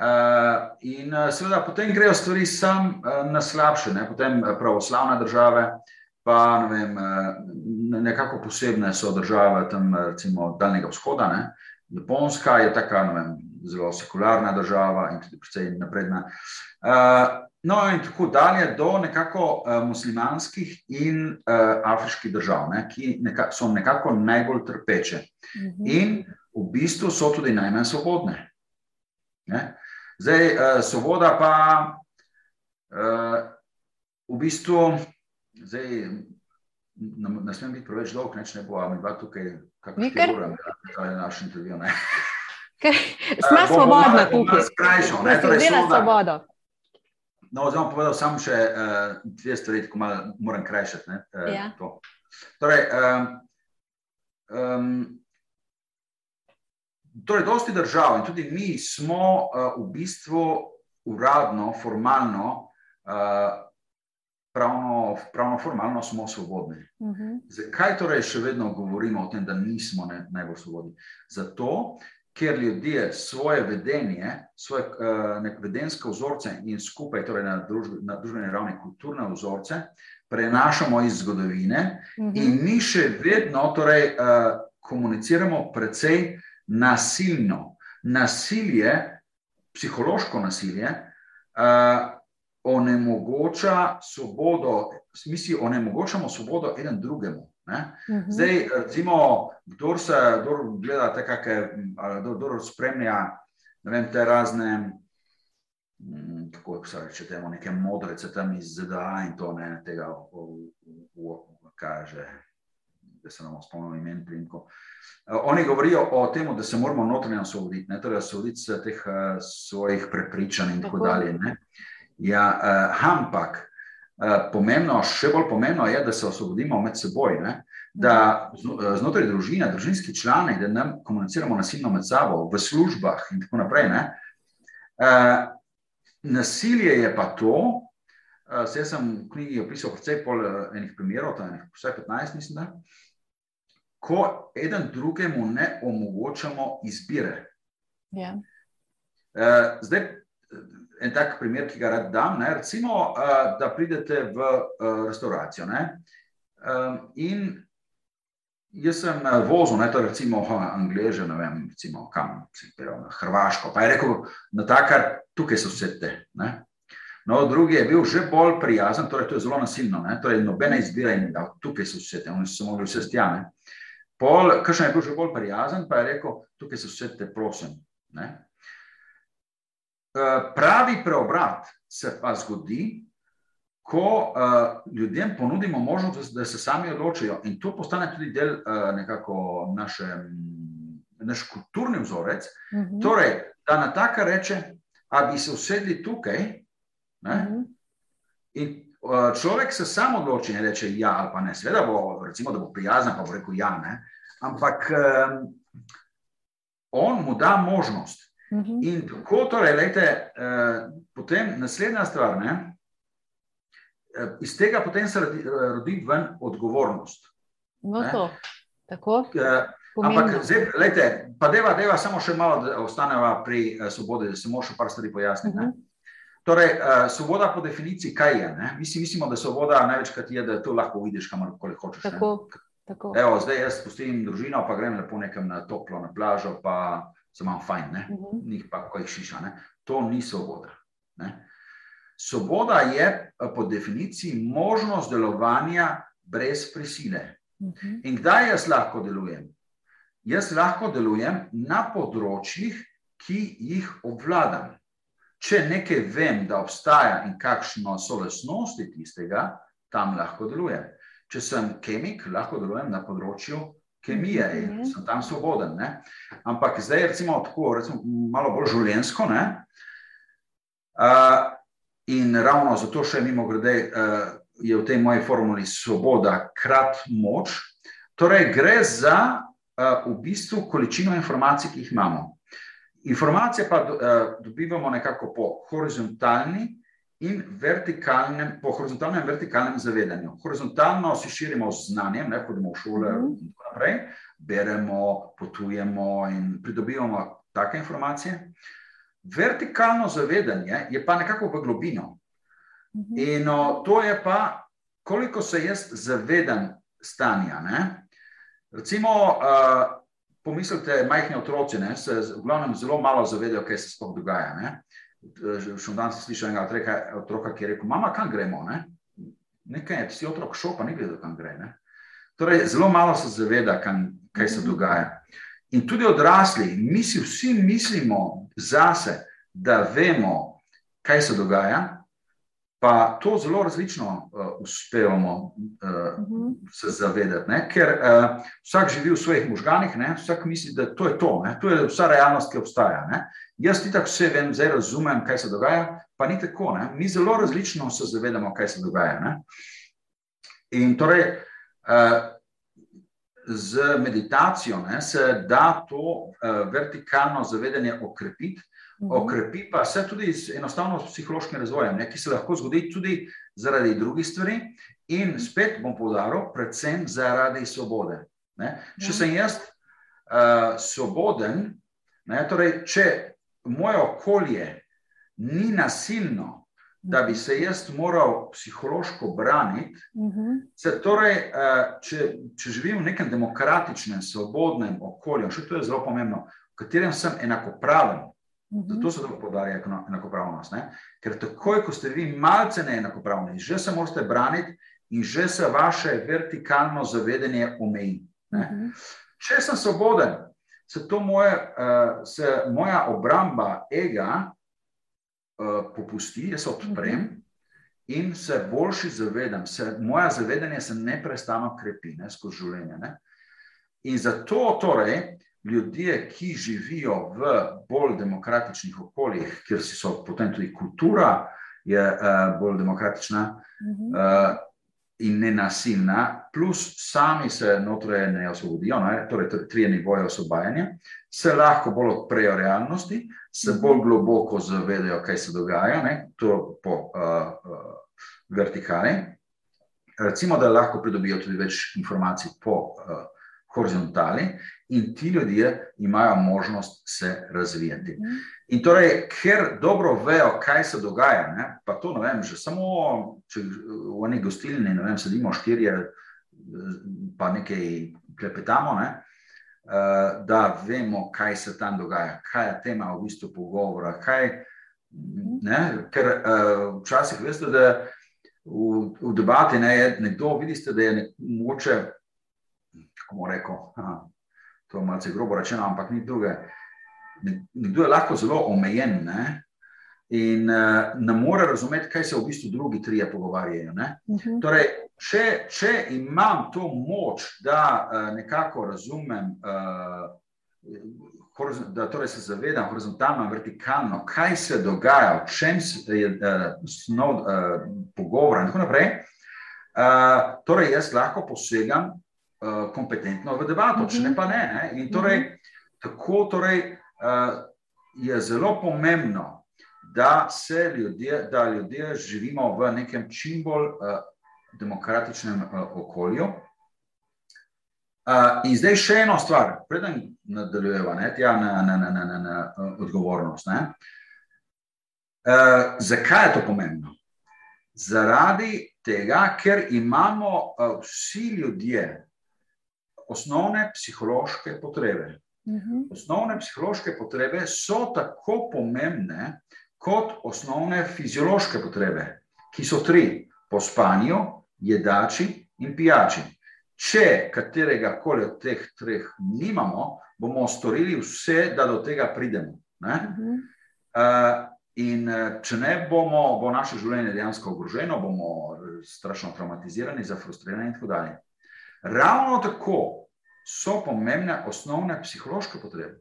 uh, in uh, seveda potem grejo stvari sam uh, na slabše, ne? potem pravoslavne države, pa ne vem, uh, nekako posebne so države tam, recimo, Daljnega vzhoda. Ne? Japonska je taka vem, zelo sekularna država in tudi precej napredna. No, in tako dalje, do nekako muslimanskih in afriških držav, ne, ki neka, so nekako najbolj trpeče. Mhm. In v bistvu so tudi najmanj svobodne. Ne? Zdaj, uh, svoboda pa uh, v bistvu. Zdaj, Ne, ne smem biti preveč dolg, neč ne bo, a mi dva tukaj, kako ti govorim, da je naš intervju. Smo svobodni tukaj. Skrajšal, ne, torej svobodo. No, zdaj bom povedal samo še uh, dve stvari, ko malo moram krajšati. Ne, uh, ja. Torej, um, um, torej, dosti držav in tudi mi smo uh, v bistvu uradno, formalno uh, pravno, pravno formalno smo svobodni. Uh mhm. -huh. Zakaj torej še vedno govorimo o tem, da nismo ne, najbolj svobodni? Zato, ker ljudje svoje vedenje, svoje uh, vedenske vzorce in skupaj torej na, družb, na družbeni ravni kulturne vzorce prenašamo iz zgodovine, uh mhm. -huh. in mi še vedno torej, uh, komuniciramo precej nasilno. Nasilje, psihološko nasilje. Uh, onemogoča svobodo, mi onemogočamo svobodo en drugemu. Uh mhm. -huh. Zdaj, recimo, kdo se kdor gleda te kakšne, kdo spremlja vem, te razne, mm, kako se reče, temo, neke modrece tam iz ZDA in to ne tega, kaže, da se nam spomnimo imen primko. Oni govorijo o tem, da se moramo notranje osvoboditi, torej osvoboditi se teh svojih prepričanj in tako, tako dalje. Ne? Ja, uh, ampak uh, pomembno, še bolj pomembno je, da se osvobodimo med seboj, ne? da eh, znotraj družine, družinski člani, da ne komuniciramo nasilno med sabo, v službah in tako naprej. Uh, nasilje je pa to, uh, se sem v knjigi opisal precej pol enih primerov, je vsaj 15, mislim, da, ko eden drugemu ne omogočamo izbire. Ja. Uh, zdaj, en tak primer, ki ga rad dam. Ne, recimo, uh, da pridete v uh, restavracijo. Um, in jaz sem vozil, ne, to recimo Angleže, ne vem, recimo, kam je na Hrvaško. Pa je rekel, na takar, tukaj so vse te. Ne. No, drugi je bil že bolj prijazen, torej to je zelo nasilno, ne, torej nobene izbire in da tukaj so vse te, oni so mogli vse stjane. Pol, kakšen je bil že bolj prijazen, pa je rekel, tukaj so vse te, prosim. Ne. Eh, pravi preobrat se pa zgodi, ko uh, ljudem ponudimo možnost, da se sami odločijo, in to postane tudi del uh, nekako naše, naš kulturni vzorec. Uh mhm. -huh. Torej, da na taka reče, da bi se usedli tukaj. Uh mhm. -huh. In človek se sam odloči in reče: Ja, ali pa ne, seveda bo, recimo, da bo prijazen, pa bo rekel: Ja, ne. Ampak um, on mu da možnost. -hmm. In tako, torej, lejte, uh, potem naslednja stvar. Ne, uh, iz tega potem se rodi, rodi ven odgovornost. No, to. Tako. Uh, ampak, zdaj, lejte, pa deva, deva samo še malo, da ostaneva pri uh, svobodi, da se še par stvari pojasni. Mm -hmm. Torej, uh, svoboda po definiciji, kaj je? Mi si mislimo, da svoboda največkrat je, da to lahko vidiš, kamorkoli hočeš. Tako, tako. Evo, zdaj jaz pustim družino, pa grem lepo nekam na toplo, na plažo, pa se imam fajn, uh -huh. njih pa kaj šiša. Ne? To ni svoboda. Ne? Svoboda je eh, po definiciji možnost delovanja brez prisile. Uh -huh. In kdaj jaz lahko delujem? Jaz lahko delujem na področjih, ki jih obvladam. Če nekaj vem, da obstaja in kakšno so lasnosti tistega, tam lahko delujem. Če sem kemik, lahko delujem na področju kemije, mm -hmm. sem tam svoboden. Ne? Ampak zdaj, recimo, tako, recimo, malo bolj življensko. Uh, in ravno zato, še mimo grede, uh, je v tej moji formuli svoboda, krat moč. Torej, gre za uh, v bistvu količino informacij, ki jih imamo. Informacije pa do, uh, dobivamo nekako po horizontalni in vertikalnem, po horizontalnem in vertikalnem zavedanju. Horizontalno si širimo z znanjem, ne hodimo v šole Mhm. in tako naprej, beremo, potujemo in pridobivamo take informacije. Vertikalno zavedanje je pa nekako v globino. Mhm. In o, to je pa, koliko se jaz zavedam stanja. Ne? Recimo, uh, pomislite, majhni otroci ne, se v glavnem zelo malo zavedajo, kaj se sploh dogaja. Ne? Še še danes sem slišal enega otroka, otroka, ki je rekel: Mama, kam gremo? Ne? Nekaj ti si otrok šel, pa ni vedel, kam gre. Ne? Torej, zelo malo se zaveda, kam, kaj se dogaja. In tudi odrasli, mi si vsi mislimo zase, da vemo, kaj se dogaja, pa to zelo različno uh, uspevamo uh, Mhm. se zavedati. Ne? Ker uh, vsak živi v svojih možganih, ne? vsak misli, da to je to, ne? to je vsa realnost, ki obstaja. Ne? Jaz ti tako vse vem, zdaj razumem, kaj se dogaja, pa ni tako. Ne? Mi zelo različno se zavedamo, kaj se dogaja. Ne? In torej, uh, z meditacijo ne, se da to uh, vertikalno zavedanje okrepiti. Mhm. Okrepi pa se tudi z, enostavno psihološkim razvojem, ne, ki se lahko zgodi tudi zaradi drugih stvari, in spet bom poudaril, predvsem zaradi svobode. Ne. Če Ja. sem jaz uh, svoboden, ne, torej, če moje okolje ni nasilno, da bi se jaz moral psihološko braniti, Mhm. se torej, uh, če, če živim v nekem demokratičnem, svobodnem okolju, še to je zelo pomembno, v katerem sem enakopraven. Mhm. Zato se to podarja enakopravnost. Ne? Ker takoj, ko ste vi malce neenakopravni, že se morate braniti in že se vaše vertikalno zavedanje omeji. Ne? Mhm. Če sem svoboden, se, moje, uh, se moja obramba ega uh, popusti, jaz odprem in se boljši zavedam. Se, moja zavedanje se neprestano krepi ne, skozi življenje. Ne? In zato torej ljudje, ki živijo v bolj demokratičnih okoljih, kjer si so potem tudi kultura je uh, bolj demokratična uh, in nenasilna, plus sami se notranje ne osvobodijo, ne? torej tr- trije nivoje osvobajanja, se lahko bolj odprejo realnosti, se Mhm. bolj globoko zavedajo, kaj se dogaja, ne? to po uh, uh, vertikali. Recimo, da lahko pridobijo tudi več informacij po uh, horizontali, in ti ljudje imajo možnost se razvijati. Mhm. In torej, ker dobro vejo, kaj se dogaja, ne, pa to ne vem, že samo če v eni gostilni ne vem, sedimo štirje, pa nekaj klepetamo, ne, eh, da vemo, kaj se tam dogaja, kaj je tema v bistvu pogovora. Kaj, ne, ker eh, včasih veste, da v, v debati ne, je nekdo, vidite, da je nek, mogoče, kako bomo rekel, aha, to je malce grobo rečeno, ampak ni druge. Nekdo je lahko zelo omejen ne? in uh, ne more razumeti, kaj se v bistvu drugi trije pogovarjajo. Ne? Mhm. Torej, če, če imam to moč, da uh, nekako razumem, uh, da torej se zavedam horizontalno in vertikalno, kaj se dogaja, v čem se je uh, snov uh, pogovora in tako naprej, uh, torej jaz lahko posegam uh, kompetentno v debato, če ne pa ne. ne? In torej, tako torej, uh, je zelo pomembno, da se ljudje, da ljudje živimo v nekem čim bolj uh, demokratičnem uh, okolju. Uh, in zdaj še eno stvar, preden nadaljujemo ne, tja na, na, na, na, na, na odgovornost. Ne. Uh, zakaj je to pomembno? Zaradi tega, ker imamo uh, vsi ljudje osnovne psihološke potrebe. Mhm. Osnovne psihološke potrebe so tako pomembne kot osnovne fiziološke potrebe, ki so tri: po spanju, jedači in pijači. Če katerega koli od teh treh nimamo, bomo storili vse, da do tega pridemo. Ne? Mhm. Uh, in uh, če ne bomo, bo naše življenje dejansko ogroženo, bomo eh, strašno traumatizirani, zafrustrirani in tako dalje. Ravno tako so pomembne osnovne psihološke potrebe.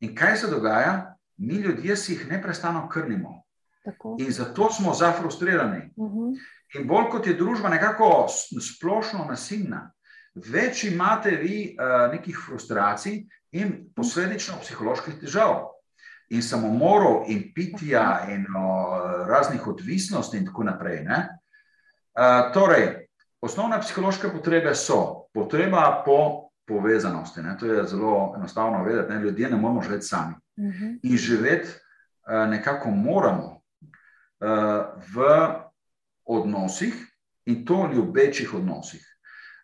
In kaj se dogaja? Mi ljudje si jih neprestano krnimo Tako. in zato smo zafrustrirani. Mhm. In bolj kot je družba nekako splošno nasilna, več imate vi uh, nekih frustracij, in posledično psiholoških težav. In samomorov, in pitja, in o, raznih odvisnosti, in tako naprej. Uh, torej, osnovne psihološke potrebe so potreba po povezanosti. Ne? To je zelo enostavno vedeti. Ne? Ljudje ne moramo živeti sami. Uh mhm. -huh. In živeti uh, nekako moramo uh, v odnosih, in to ljubečih odnosih.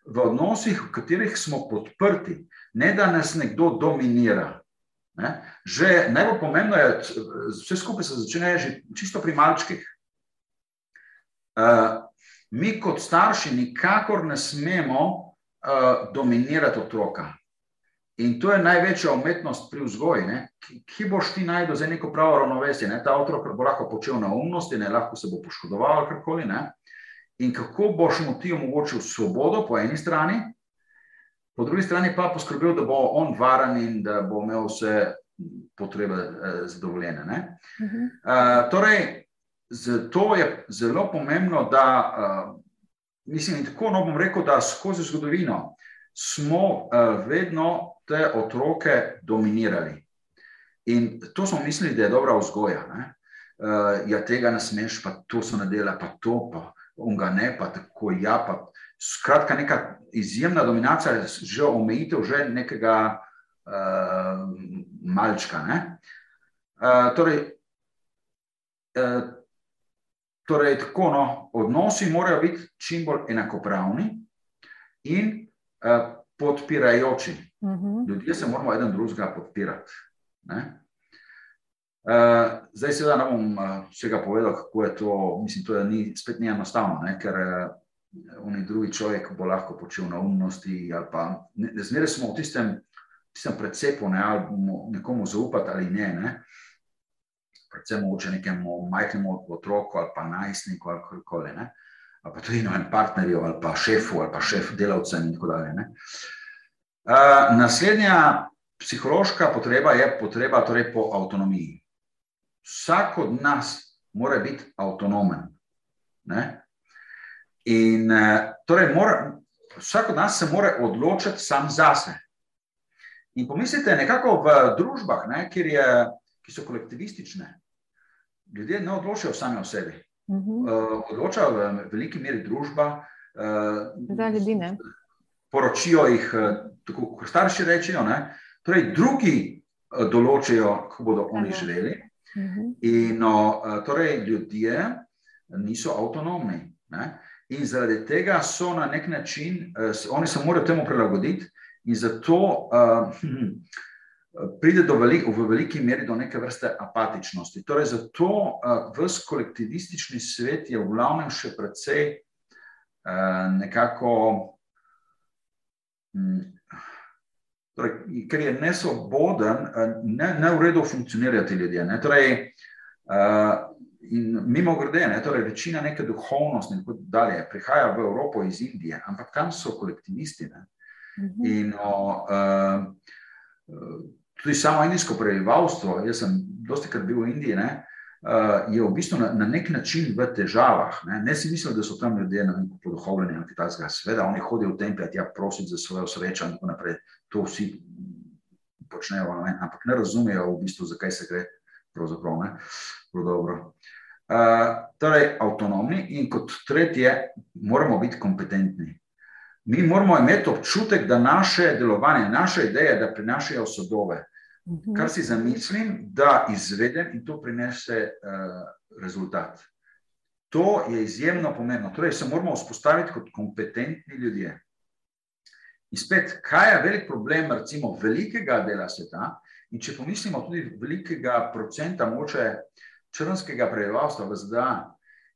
V odnosih, v katerih smo podprti, ne da nas nekdo dominira. Ne? Že najbolj pomembno je, da vse skupaj se začne že čisto pri malčkih. Uh, mi, kot starši, nikakor ne smemo uh, dominirati otroka. In to je največja umetnost pri vzgoji, ki, ki boš ti najdel za neko pravo ravnovesje. Ne? Ta otrok bo lahko počel na umnosti, ne lahko se bo poškodoval, karkoli. Ne? In kako boš mu ti omogočil svobodo po eni strani, po drugi strani pa poskrbel, da bo on varen in da bo imel vse potrebe eh, zadovoljene. Uh -huh. uh, torej, zato je zelo pomembno, da, uh, mislim, tako no bom rekel, da skozi zgodovino smo uh, vedno te otroke dominirali. In to smo mislili, da je dobra vzgoja. Uh, ja, tega ne smeš, pa to so nadela, pa to, pa on ga ne, pa tako ja. Pa, skratka, neka izjemna dominacija, že omejitev, že nekega uh, malčka. Uh, torej, uh, torej, tako, no, odnosi morajo biti čim bolj enakopravni in uh, podpirajoči. Uh mhm. -huh. Ljudje se moramo eden drugega podpirati. Ne? Uh, zdaj, seveda, ne bom uh, vsega povedal, kako je to. Mislim, to je ni, spet ni enostavno, ne? ker uh, oni drugi človek bo lahko počel na umnosti. Zmeraj smo v tistem, tistem precepu, ne? ali bomo nekomu zaupati ali ne. ne? Predvsem mogoče nekemu majhnemu otroku ali pa najstniku ali kako koli. Ali pa tudi novem partnerju ali pa šefu ali pa šef delavcem in tako dalje. Uh, naslednja psihološka potreba je potreba torej po avtonomiji vsak od nas mora biti avtonomen. Ne? In eh, torej, mora, vsak od nas se mora odločiti sam zase. In pomislite, nekako v družbah, ne, je, ki so kolektivistične, ljudje ne odločajo sami o sebi. Uh -huh. uh, odločajo v veliki meri družba. Uh, Za ljudi ne. Poročijo jih, tako kot starši rečejo. Torej, drugi določajo, kako bodo oni živeli. Mhm. In no, torej, ljudje niso avtonomni. Ne? In zaradi tega so na nek način, oni se morajo temu prilagoditi, in zato uh, pride do velik, v veliki meri do neke vrste apatičnosti. Torej, zato uh, vse kolektivistični svet je v glavnem še precej uh, nekako. Um, torej, ker je nesvoboden, eh, ne, ne v redu funkcionirajo ti ljudje. Torej, uh, in mimo grede, torej, večina neke duhovnosti in tako dalje prihaja v Evropo iz Indije, ampak tam so kolektivisti. Ne? Mhm. In o, uh, tudi samo indijsko prebivalstvo, jaz sem dosti krat bil v Indiji. Ne? Uh, je v bistvu na, na nek način v težavah. Ne, ne si mislil, da so tam ljudje poduhovljeni ali kaj takega. Sveda, oni hodijo v templje, tja prositi za svojo srečo in tako naprej to vsi počnejo, ne? ampak ne razumejo, v bistvu, zakaj se gre. Uh, torej, avtonomni in kot tretje, moramo biti kompetentni. Mi moramo imeti občutek, da naše delovanje, naše ideje, da prinašajo sodove. Mhm. Kar si zamislim, da izvedem in to prinese uh, rezultat. To je izjemno pomembno. Torej, se moramo vzpostaviti kot kompetentni ljudje. In spet, kaj je velik problem, recimo, velikega dela sveta, in če pomislimo tudi velikega procenta moče črnskega prebivalstva v ZDA,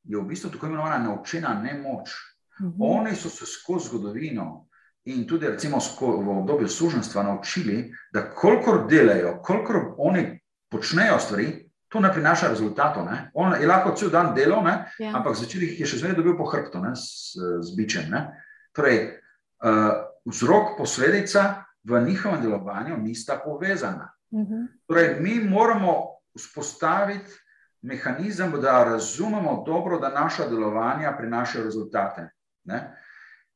je v bistvu tako imenovana naučena nemoč. Uh mhm. -huh. Oni so se skozi zgodovino in tudi recimo v obdobju služenstva naučili, da kolikor delajo, kolikor oni počnejo stvari, to ne prinaša rezultatov. Ne? On je lahko cel dan delal, ja. ampak začel jih je še zmeraj dobil po hrbtu, ne? z, z bičem. Ne? Torej, uh, vzrok, posledica v njihovem delovanju nista povezana. Uh mhm. -huh. Torej, mi moramo vzpostaviti mehanizem, da razumemo dobro, da naša delovanja prinašajo rezultate. Ne?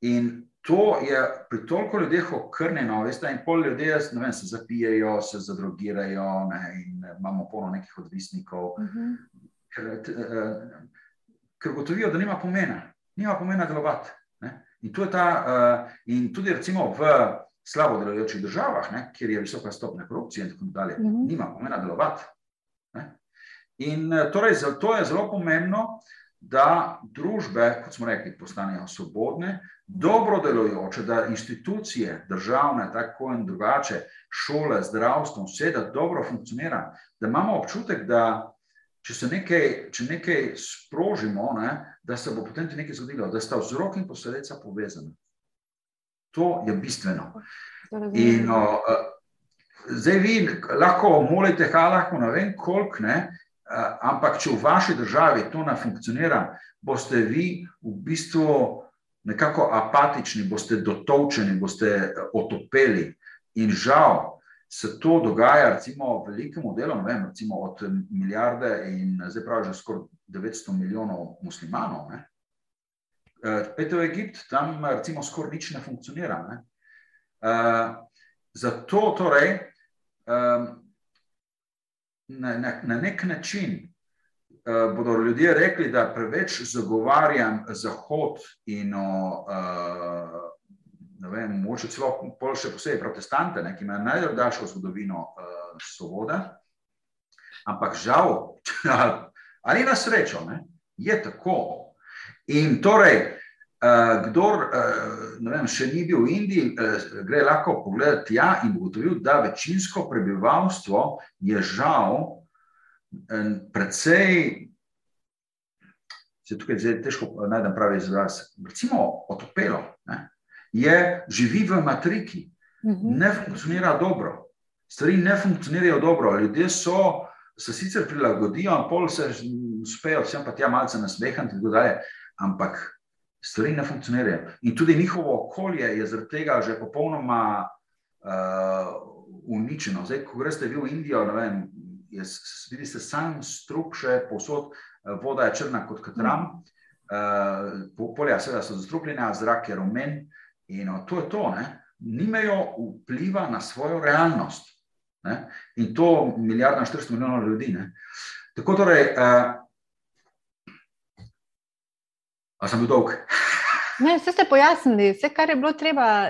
In to je pri toliko ljudeh okrnjeno, veste, in pol ljudje vem, se zapijajo, se zadrogirajo ne, in imamo polno nekih odvisnikov, uh Mhm. -huh. ker, eh, ker gotovijo, da nima pomena, nima pomena delovati. Ne. In, ta, uh, in tudi recimo v slabo delujočih državah, ne, kjer je visoka stopnja korupcije in tako dalje, uh Mhm. -huh. nima pomena delovati. Ne. In eh, torej, zato je zelo pomembno, da družbe, kot smo rekli, postanejo svobodne, dobro delujoče, da institucije, državne, tako in drugače, šole, zdravstvo, vse da dobro funkcionira, da imamo občutek, da če se nekaj, če nekaj sprožimo, ne, da se bo potem tudi nekaj zgodilo, da sta vzrok in posledica povezana. To je bistveno. In, o, zdaj vi lahko molite, kaj lahko, ne vem koliko, ne, ampak če v vaši državi to ne funkcionira, boste vi v bistvu nekako apatični, boste dotovčeni, boste otopeli. In žal se to dogaja, recimo, velikemu delu, ne vem, recimo od milijarde in zdaj pravi že skoraj 900 milijonov muslimanov. Ne. Pete v Egipt, tam recimo skoraj nič ne funkcionira. Ne. Zato torej um, na, na, na nek način uh, bodo ljudje rekli, da preveč zagovarjam Zahod in o, uh, ne vem, moče celo še posebej protestante, ne, ki imajo najdaljšo zgodovino uh, svobode. Ampak žal, ali na srečo, ne, je tako. In torej, kdor uh, vem, še ni bil v Indiji, uh, gre lahko pogledati tja in ugotovil, da večinsko prebivalstvo je žal precej, se tukaj zdaj težko najdem pravi izraz, recimo otopelo, ne? je živi v matriki, -huh. ne funkcionira dobro, stvari ne funkcionirajo dobro, ljudje so, se sicer prilagodijo, pol se uspejo, vsem pa tja malce nasmehati in tako dalje, ampak stvari ne funkcionirajo. In tudi njihovo okolje je zaradi tega že popolnoma uh, uničeno. Zdaj, ko greste vi v Indijo, ne vem, je, vidite sam strup še povsod, voda je črna kot katram, uh, polja seveda so zastrupljena, zrak je rumen in uh, to je to, ne? nimajo vpliva na svojo realnost. Ne? In to milijardna 400 milijonov ljudi. Ne? Tako torej, uh, A sem bil dolg? Ne, vse ste pojasnili, vse, kar je bilo treba.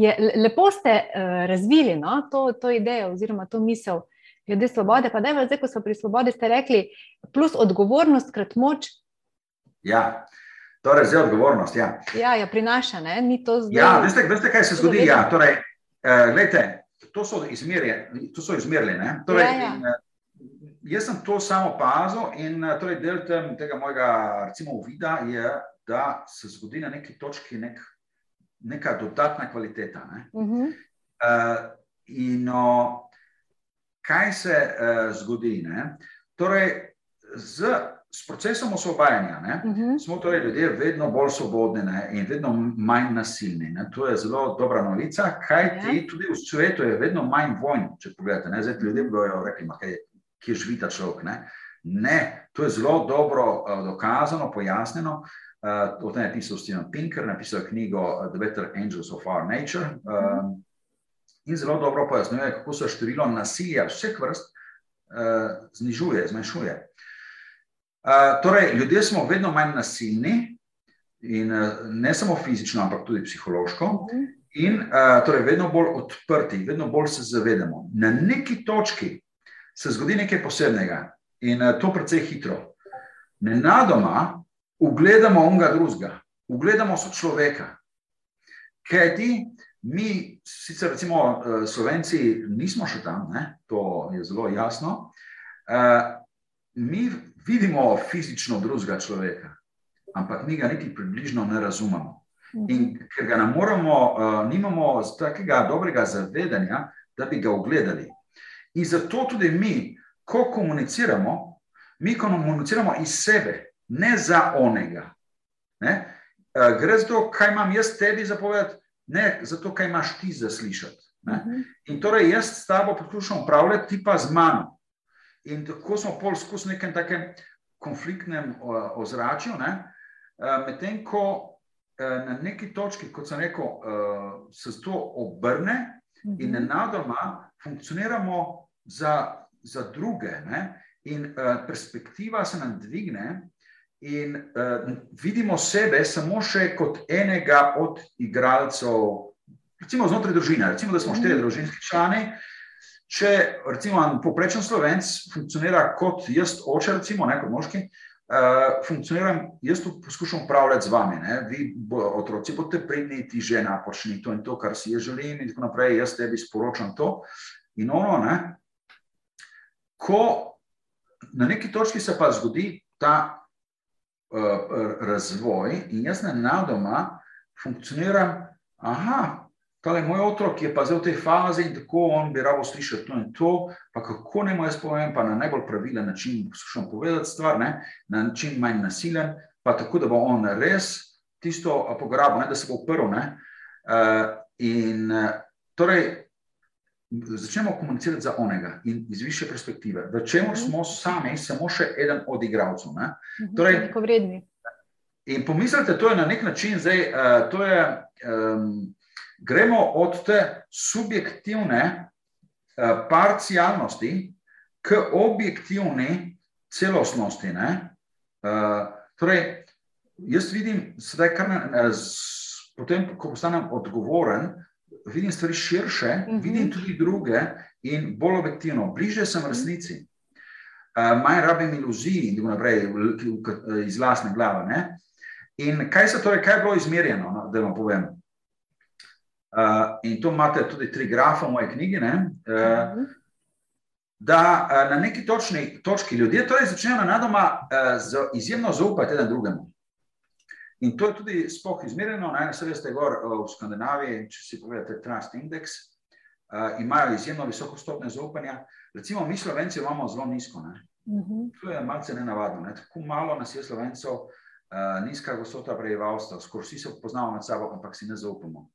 Je, lepo ste uh, razvili no, to, to idejo oziroma to misel glede svobode. Pa da je zdaj, ko smo pri svobodi, ste rekli, plus odgovornost, krat moč. Ja, torej zdaj odgovornost. Ja, ja, ja prinaša, ne? ni to zdaj. Ja, veste, veste kaj se zgodi? Ja, torej, uh, gledajte, to so izmerjene. To so izmerjene. Torej, ja, ja. In, Jaz sem to samo opazil, in torej del tega mojega, recimo, uvida je, da se zgodi na neki točki nek, neka dodatna kvaliteta. Ne? Uh -huh. uh, in no, kaj se uh, zgodi? Ne? Torej, z, s procesom osvobajanja ne, uh -huh. smo torej ljudje vedno bolj svobodni ne, in vedno manj nasilni. Ne. To je zelo dobra novica, kajti ja. tudi v svetu je vedno manj vojn. Če pogledate, ne, zdaj ljudje bodo rekli, kaj je ki živi ta človek. Ne? ne, to je zelo dobro uh, dokazano, pojasnjeno. Uh, o tem je pisal Steven Pinker, napisal je knjigo The Better Angels of Our Nature. Um, in zelo dobro pojasnjuje, kako se število nasilja vseh vrst uh, znižuje, zmanjšuje. Uh, torej, ljudje smo vedno manj nasilni, in uh, ne samo fizično, ampak tudi psihološko. In uh, torej, vedno bolj odprti, vedno bolj se zavedamo. Na neki točki se zgodi nekaj posebnega in to precej hitro. Nenadoma ugledamo onega drugega, ugledamo so človeka. Kaj ti, mi, sicer recimo Slovenci, nismo še tam, ne? to je zelo jasno, mi vidimo fizično drugega človeka, ampak mi ga niti približno ne razumemo. In ker ga ne moramo, nimamo takega dobrega zavedanja, da bi ga ugledali. In zato tudi mi, ko komuniciramo, mi komuniciramo iz sebe, ne za onega. Ne? Gre za to, kaj imam jaz tebi zapovedati, ne za to, kaj imaš ti za slišati. Uh -huh. In torej jaz s tabo poskušam upravljati, ti pa z mano. In tako smo pol skozi nekem takem konfliktnem ozračju, ne? medtem ko na neki točki, kot sem rekel, se to obrne in nenadoma funkcioniramo za, za druge. Ne? In perspektiva se nam dvigne, in uh, vidimo sebe samo še kot enega od igralcev, recimo znotraj družine, recimo, da smo štiri mhm. družinski člani. Če recimo poprečen slovenc funkcionira kot jaz, oče, recimo, ne kot moški, uh, funkcioniram, jaz tu poskušam upravljati z vami. Ne? Vi, bo, otroci, boste pridni, ti žena, počni to in to, kar si jaz želim, in tako naprej, jaz tebi sporočam to. In ono, ne? ko na neki točki se pa zgodi ta uh, razvoj in jaz na nadoma funkcioniram, aha, tale moj otrok je pa zdaj v tej fazi in tako on bi rabo slišati to in to, pa kako ne moj jaz povem, pa na najbolj pravilen način poskušam povedati stvar, ne? na način manj nasilen, pa tako, da bo on res tisto pograbil, da se bo uprl. Uh, in uh, torej, začnemo komunicirati za onega in iz više perspektive, v čemu mhm. smo sami, samo še eden od igralcev. Mhm, torej, vredni. In pomislite, to je na nek način zdaj, uh, to je, um, gremo od te subjektivne uh, parcialnosti k objektivni celostnosti. Uh, torej, jaz vidim, sedaj, kar ne, z, potem, ko postanem odgovoren, vidim stvari širše, mhm. -huh. vidim tudi druge in bolj objektivno, bliže sem resnici. Manj rabim iluzij in tako naprej, iz vlastne glave. Ne? In kaj se torej, kaj je bilo izmerjeno, no, da vam povem? Uh, in to imate tudi tri grafe v moji knjigi. Uh, uh -huh. Da uh, na neki točni točki ljudje torej začnejo na nadoma uh, izjemno zaupati eden drugemu. In to je tudi spoh izmerjeno, na enem sredo ste gor eh, v Skandinaviji, če si pogledate Trust Index, uh, imajo izjemno visoko stopnje zaupanja. Recimo, mi Slovenci imamo zelo nizko. Ne? Uh mhm. -huh. To je malce nenavadno. Ne? Tako malo nas je Slovencev, uh, nizka gostota prebivalstva, skoraj vsi se poznamo med sabo, ampak si ne zaupamo.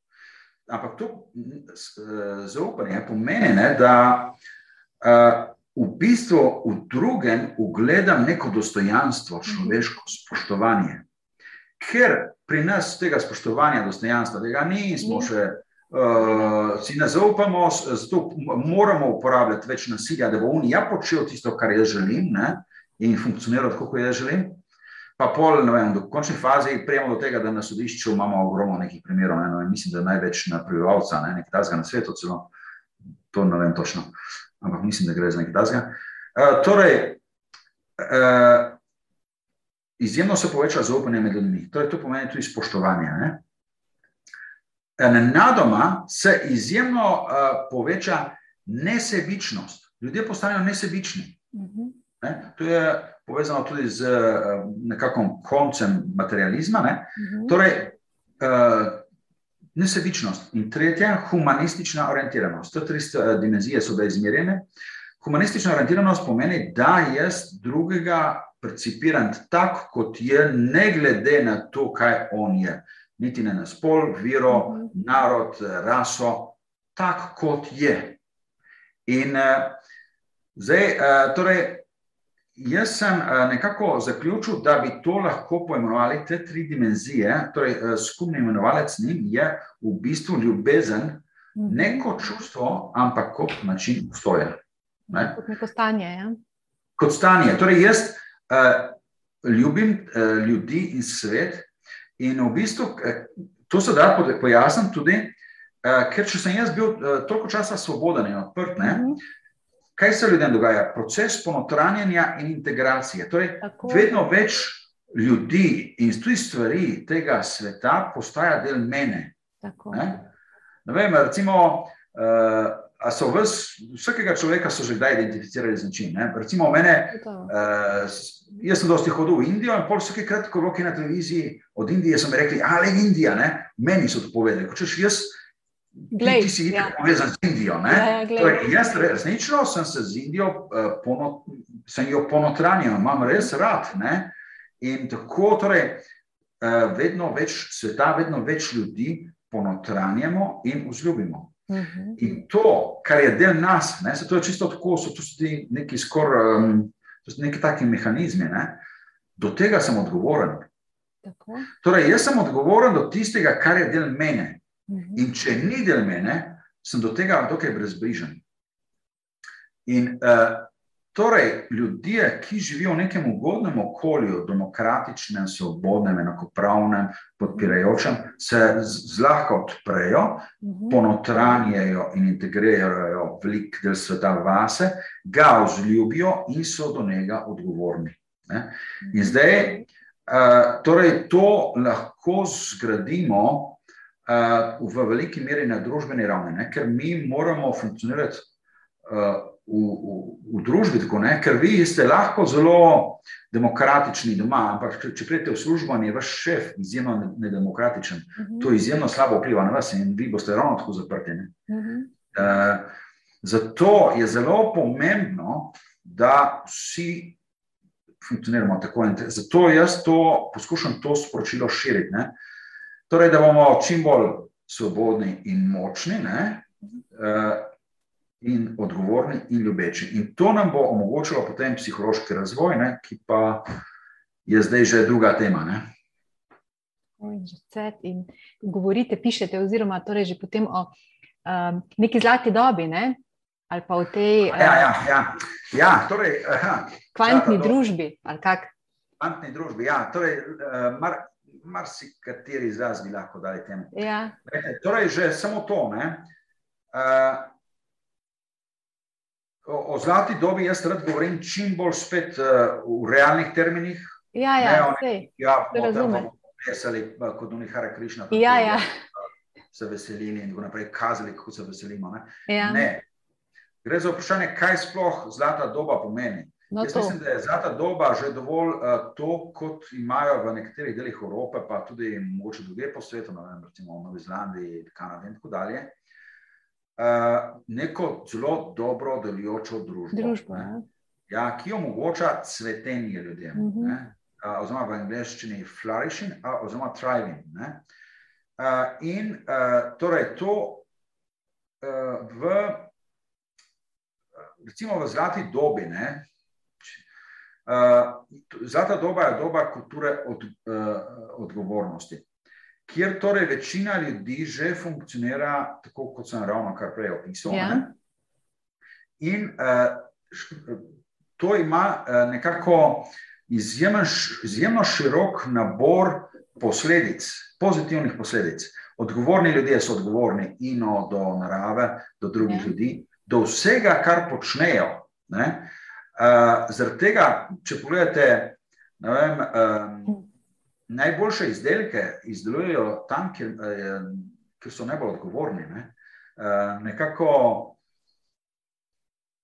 Ampak to uh, zaupanje pomeni, ne, da uh, v bistvu v drugem ugledam neko dostojanstvo, človeško spoštovanje. Ker pri nas tega spoštovanja, dostojanstva, tega nismo še, uh, si ne zaupamo, zato moramo uporabljati več nasilja, da bo on ja počel tisto, kar jaz želim ne, in funkcionira tako, kot jaz želim. Pa pol, ne vem, do končne faze prijemo do tega, da na sodišču imamo ogromno nekih primerov, ne, no, mislim, da največ na prebivalca, ne, nekaj tazga na svetu celo, to ne vem točno, ampak mislim, da gre za nekaj tazga. Uh, torej, uh, izjemno se poveča zaupanje med ljudmi. Torej, to pomeni tudi spoštovanje. Ne? Nadoma se izjemno uh, poveča nesebičnost. Ljudje postanejo nesebični. Ne? To je povezano tudi z uh, nekakšnim koncem materializma. Ne? Torej, uh, nesebičnost in tretja, humanistična orientiranost. Te tri dimenzije so bile izmerjene. Humanistična orientiranost pomeni, da jaz drugega percipiran tako, kot je, ne glede na to, kaj on je. Niti ne na spol, vero, mhm. narod, raso, tako kot je. In uh, zdaj, uh, torej, jaz sem uh, nekako zaključil, da bi to lahko poimenovali te tri dimenzije. Torej, uh, skupni imenovalec njim je v bistvu ljubezen, mhm. ne kot čustvo, ampak kot način obstoja. Ne? Kot neko stanje. Ja? Kot stanje. Torej, jaz, uh, ljubim uh, ljudi in svet. In v bistvu uh, to se da pojasniti tudi, uh, ker če sem jaz bil uh, toliko časa svoboden in odprt, ne, mm. Kaj se ljudem dogaja? Proces ponotranjanja in integracije. Torej, vedno več ljudi in tudi stvari tega sveta postaja del mene. Ne? Ne vem, recimo, uh, so vas, vsakega človeka so že kdaj identificirali z način. Ne? Recimo, mene, uh, jaz sem dosti hodil v Indijo in pol vsake krat, ko roki na televiziji od Indije, so mi rekli, ali Indija, ne? meni so to povedali. Ko češ jaz, glej, ti si ja. povezan z Indijo. Ja, ja, torej, jaz resnično sem se z Indijo, uh, pono, sem jo ponotranil, imam res rad. Ne? In tako, torej, uh, vedno več sveta, vedno več ljudi ponotranjamo in vzljubimo. -huh. In to, kar je del nas, ne, se to je čisto tako, so tudi neki skoraj, um, neki taki mehanizmi. Ne. Do tega sem odgovoren. Torej, jaz sem odgovoren do tistega, kar je del mene. Mhm. In če ni del mene, sem do tega dokaj brezbrižen. In uh, torej, ljudje, ki živijo v nekem ugodnem okolju, demokratičnem, svobodnem, enakopravnem, podpirajočem, se zlahka odprejo, mhm. ponotranjajo in integrirajo velik del sveta vase, ga vzljubijo in so do njega odgovorni. Ne? In mhm. zdaj, uh, torej, to lahko zgradimo v veliki meri na družbeni ravni, ne? ker mi moramo funkcionirati. Uh, v, v, v družbi, tako, ne, ker vi ste lahko zelo demokratični doma, ampak če, pridete v službo, je vaš šef izjemno nedemokratičen. Uh mhm. -huh. To izjemno slabo vpliva na vas in vi boste ravno tako zaprti. Uh -huh. uh, zato je zelo pomembno, da vsi funkcioniramo tako. Zato jaz to poskušam to sporočilo širiti. Ne. Torej, da bomo čim bolj svobodni in močni. Ne, uh, in odgovorni in ljubeči. In to nam bo omogočilo potem psihološki razvoj, ne, ki pa je zdaj že druga tema. Ne. In govorite, pišete, oziroma torej že potem o um, neki zlati dobi, ne? ali pa o tej uh, ja, ja, ja. Ja, torej, aha, kvantni družbi. Kvantni družbi, ja. Torej, uh, mar, marsikateri izraz bi lahko dali temu. Ja. Torej, že samo to. Ne, uh, O, o zlati dobi jaz rad govorim čim bolj spet uh, v realnih terminih. Ja, ja, ne, ja, razumem. Veseli, kot oni Hare Krišna, ja, ja. se veselili in tako naprej, kazali, kako se veselimo. Ne? Ja. ne. Gre za vprašanje, kaj sploh zlata doba pomeni. No Jaz to. mislim, da je zlata doba že dovolj uh, to, kot imajo v nekaterih delih Evrope, pa tudi mogoče druge po svetu, vem, recimo v Novi Zelandiji, Kanadi in tako dalje. Uh, neko zelo dobro delujočo družbo, družbo ja. Ja, ki omogoča cvetenje ljudem, uh -huh. uh, oziroma v angleščini flourishing, uh, oziroma thriving. Uh, in uh, torej to uh, v, recimo v zlati dobi, ne, zlata doba je doba kulture od, uh, odgovornosti kjer torej večina ljudi že funkcionira tako, kot sem ravno kar prej opisal. Ja. In uh, to ima uh, nekako izjemen, izjemno širok nabor posledic, pozitivnih posledic. Odgovorni ljudje so odgovorni in do narave, do drugih ja. ljudi, do vsega, kar počnejo. Uh, zaradi tega, če pogledate, vem. Um, najboljše izdelke izdelujejo tam, kjer, eh, kjer so najbolj odgovorni. Ne? Eh, nekako,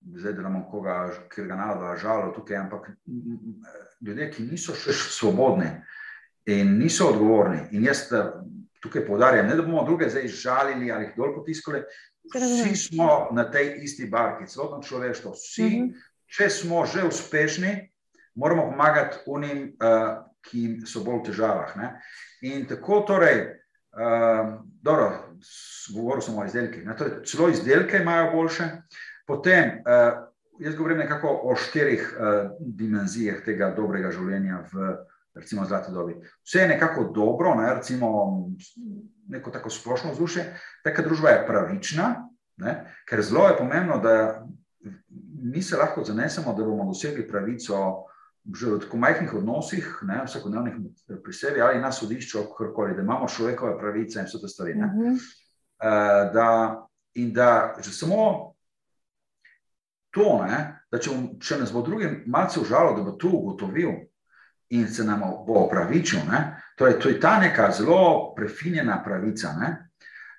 zdaj da imamo koga, ki ga naloga žalo tukaj, ampak ljudje, ki niso še svobodni in niso odgovorni. In jaz tukaj poudarjam, ne da bomo druge zdaj žalili ali jih dol potiskali. Vsi smo na tej isti barki, celotno človeštvo. Vsi, uh mhm. -huh. Če smo že uspešni, moramo pomagati unim, uh, ki so bolj v težavah. Ne? In tako torej, uh, dobro, govoril sem o izdelkih, torej, celo izdelke imajo boljše. Potem, uh, jaz govorim nekako o štirih uh, dimenzijah tega dobrega življenja v recimo zlati dobi. Vse je nekako dobro, ne? recimo neko tako splošno vzdušje, taka družba je pravična, ne? ker zelo je pomembno, da mi se lahko zanesemo, da bomo dosegli pravico že v tako majhnih odnosih, ne, vsakodnevnih pri sebi ali na sodišču, kakorkoli, da imamo človekove pravice in vse te stvari. Uh -huh. uh, da, in da že samo to, ne, da če, če nas bo drugi malce užalo, da bo to ugotovil in se nam bo opravičil, ne, torej, to je ta neka zelo prefinjena pravica. Ne,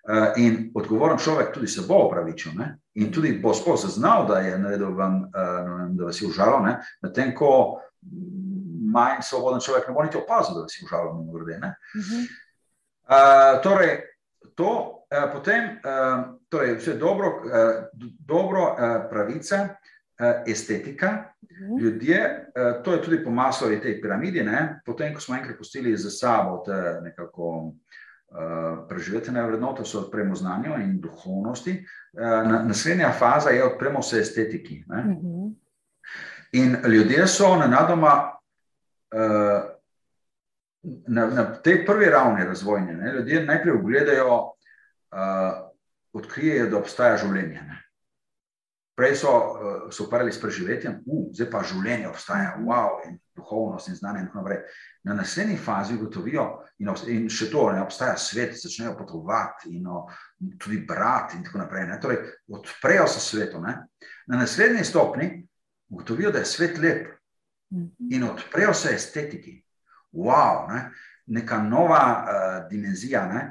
Uh, in odgovoren človek tudi se bo opravičil ne? in tudi bo sploh zaznal, da je naredil vam, uh, da vas je užalo, medtem ko manj svoboden človek ne bo niti opazil, da si užaljen in grde. Uh -huh. uh, torej, to, uh, potem, uh, torej, vse dobro, uh, dobro uh, pravica, uh, estetika. Mhm. Ljudje, to je tudi po maslovi tej piramidi, ne? potem, ko smo enkrat pustili za sabo te nekako uh, preživetene vrednote, so odpremo znanju in duhovnosti, uh, naslednja faza je odpremo se estetiki. Uh mhm. -huh. In ljudje so na nadoma uh, na, na tej prvi ravni razvojne, ne, ljudje najprej ogledajo, uh, odkrijejo, da obstaja življenje. Ne. Prej so uh, se ukvarjali s preživetjem, uh, zdaj pa življenje obstaja, wow, in duhovnost in znanje. In naprej. Na naslednji fazi ugotovijo, in, in še to, da obstaja svet, začnejo potovati in no, tudi brati, in tako naprej. Ne. Torej, odprejo se svetu. Ne. Na naslednji stopni ugotovijo, da je svet lep mhm. in odprejo se estetiki wow, ne? neka nova uh, dimenzija. Ne?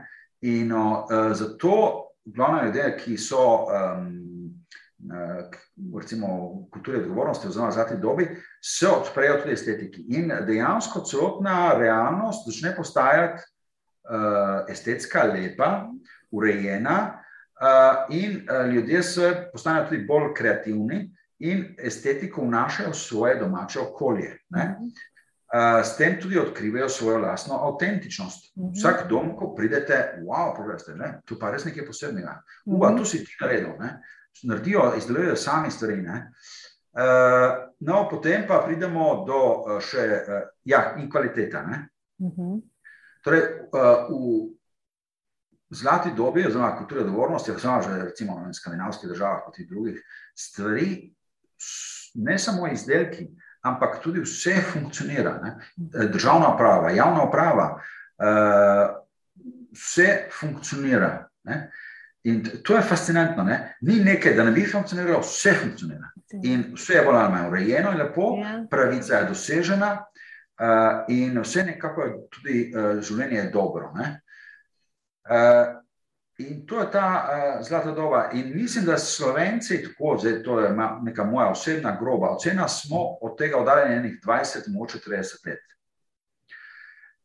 In uh, zato glavne ljudje, ki so. Um, Recimo, kulture odgovornosti, oziroma za te dobi, se odprejo tudi estetiki. In dejansko celotna realnost začne postajati uh, estetska, lepa, urejena, uh, in uh, ljudje se postanejo tudi bolj kreativni in estetiko vnašajo v svoje domače okolje. Ne? s tem tudi odkrivajo svojo lastno avtentičnost. Mm -hmm. Vsak dom, ko pridete, wow, pogledajte, ne, tu pa res nekaj posebnega. Uva, mm -hmm. tu si ti naredil, ne. naredijo, izdelujejo sami stvari. Ne. Uh, no, potem pa pridemo do uh, še uh, ja, in kvaliteta. Mm -hmm. Torej, uh, v zlati dobi, oziroma kulture odgovornosti, oziroma že recimo v skandinavskih državah, kot in drugih, stvari, ne samo izdelki, ampak tudi vse funkcionira. Ne? Državna uprava, javna uprava, uh, vse funkcionira. Ne? In to je fascinantno. Ne? Ni nekaj, da ne bi funkcioniralo, vse funkcionira. In vse je bolj ali manj urejeno in lepo, ja. pravica je dosežena, uh, in vse nekako je tudi uh, življenje je dobro. Uh, In to je ta uh, zlata doba. In mislim, da Slovenci, tako zdaj, to je neka moja osebna groba ocena, smo od tega oddaljeni 20, moče 30 let.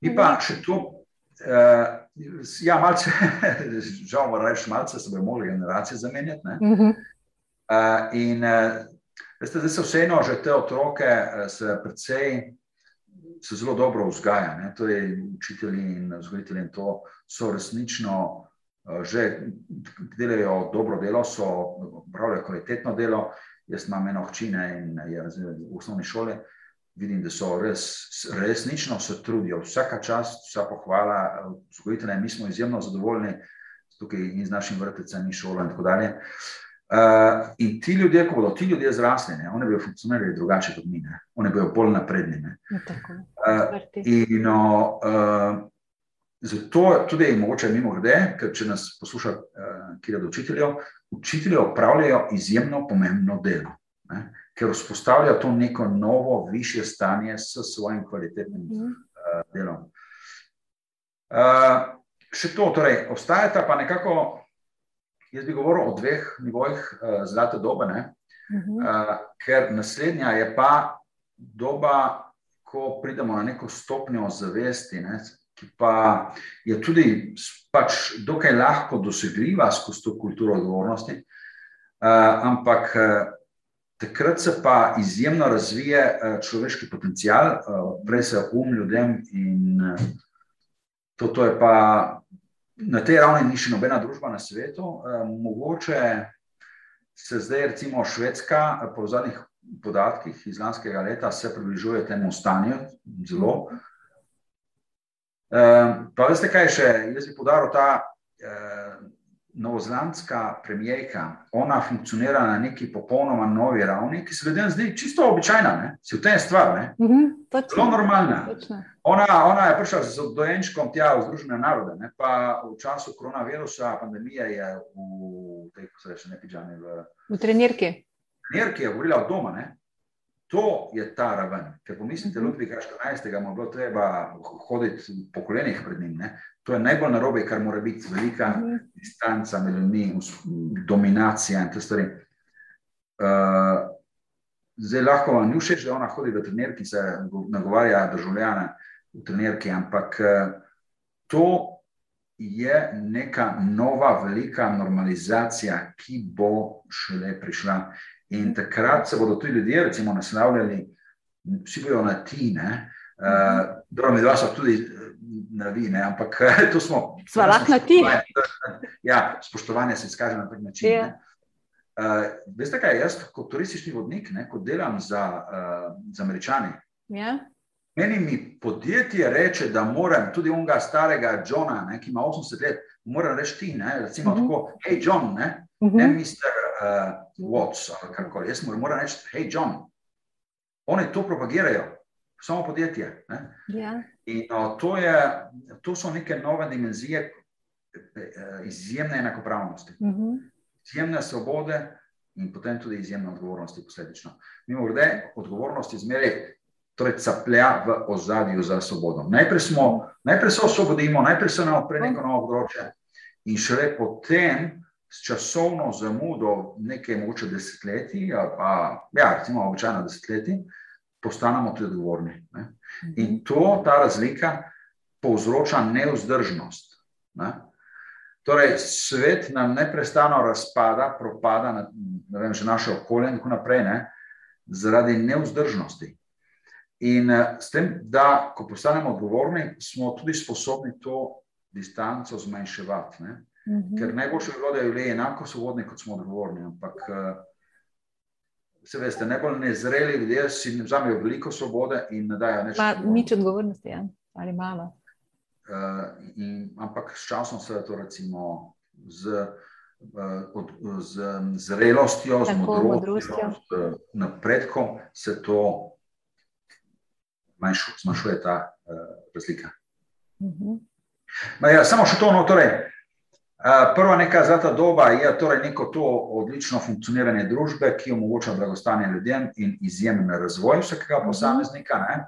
Mi pa še to, uh, ja, malce, žal moram reči, malce se bomo mogli generacije zamenjati. Uh, in uh, veste, zdaj se vseeno že te otroke uh, se predvsej. Se zelo dobro vzgaja, torej učitelji in vzgojitelji, in to so resnično Eh, že delajo dobro delo, so upravljajo kvalitetno delo. Jaz imam eno hčine in je v osnovni šoli. Vidim, da so res, resnično se trudijo, vsaka čast, vsa pohvala, vzgojitelje, mi smo izjemno zadovoljni tukaj in z našim vrtecem in šolo in tako dalje. Uh, in ti ljudje, ko bodo ti ljudje zrasli, ne, oni bodo funkcionirali drugače kot mi, ne. oni bodo bolj napredni. Uh, in no, uh, Zato tudi je mogoče mimo grede, ker če nas posluša, uh, kjer je učiteljev, učitelji opravljajo izjemno pomembno delo, ne? Ker vzpostavljajo to neko novo, više stanje s svojim kvalitetnim uh, delom. Uh, še to, torej, obstajata pa nekako, jaz bi govoril o dveh nivojih uh, zlate dobe, uh, ker naslednja je pa doba, ko pridemo na neko stopnjo zavesti. Ne? ki pa je tudi pač dokaj lahko dosegljiva skozi to kulturo odgovornosti, uh, ampak uh, takrat se pa izjemno razvije uh, človeški potencial, uh, prej se um ljudem in uh, to, to je pa na tej ravni ni še nobena družba na svetu. Mogoče se zdaj, recimo, Švedska, po zadnjih podatkih iz lanskega leta, se približuje temu stanju zelo. Pa veste, kaj še? Jaz bi podaril ta eh, novozelandska premijejka. Ona funkcionira na neki popolnoma novi ravni, ki se ljudem zdi čisto običajna. Ne? Si v tem stvar, ne? Mm -hmm, Zelo normalna. Ona, ona je prišla z dojenčkom tja v Združene narode, ne? pa v času koronavirusa, pandemije je v tej, kako se reče, ne pidžani. V, v trenirki. Trenirki je govorila od doma, ne? To je ta raven. Ker pomislite, mhm. Ludvika 14. mu je bilo treba hoditi po kolenih pred njim. Ne? To je najbolj narobe, kar mora biti velika mm. distanca med ljudmi, dominacija in te stvari. Uh, zdaj lahko vam ni všeč, da ona hodi v trenerki, ki se nagovarja državljane v trenerki, ampak uh, to je neka nova, velika normalizacija, ki bo šele prišla. In takrat se bodo ti ljudje, recimo, naslavljali, vsi bojo na ti, ne, uh, dobro, mi dva so tudi eh, na vi, ne, ampak to smo. Sva lahko na ti. Ja, spoštovanje se izkaže na tak način. Yeah. Uh, veste kaj, jaz kot turistični vodnik, ne, ko delam za, uh, za američane, yeah. Meni mi podjetje reče, da moram tudi onega starega Johna, ne, ki ima 80 let, moram reči ti, ne, recimo uh -huh. tako, hej John, ne, uh -huh. ne mister uh, Watts ali karkoli, jaz moram, moram reči, hej John. Oni to propagirajo, samo podjetje. Ne. Ja. In no, to, je, to so neke nove dimenzije eh, izjemne enakopravnosti, uh -huh. izjemne svobode in potem tudi izjemne odgovornosti posledično. Mimo grede, odgovornost izmeri torej caplja v ozadju za svobodo. Najprej, smo, najprej se osvobodimo, najprej se nam odpre neko novo področje, in šele potem, s časovno zamudo, nekaj moče desetletij, pa ja, recimo običajno desetletij, postanemo tudi odgovorni. Ne? In to, ta razlika, povzroča neuzdržnost. Ne? Torej, svet nam neustano razpada, propada, ne vem, že naše okolje in tako naprej, ne? zaradi neuzdržnosti. In uh, s tem, da ko postanemo odgovorni, smo tudi sposobni to distanco zmanjševati. Uh Mhm. -huh. Ker najboljše je bilo, da ljudje enako svobodni, kot smo odgovorni. Ampak, uh, se veste, najbolj nezreli ljudje si vzamejo veliko svobode in ne dajo nič. Nič odgovornosti, ja? ali malo. Uh, in, ampak s časom se to recimo z. Od, z zrelostjo, z Tako, modrostjo, modrostjo. z napredkom se to manjšu, zmanjšuje ta uh, razlika. Uh -huh. Ma Ja, samo še to, no, torej, uh, prva neka zlata doba je torej neko to odlično funkcioniranje družbe, ki omogoča blagostanje ljudem in izjemen razvoj vsakega posameznika. Ne?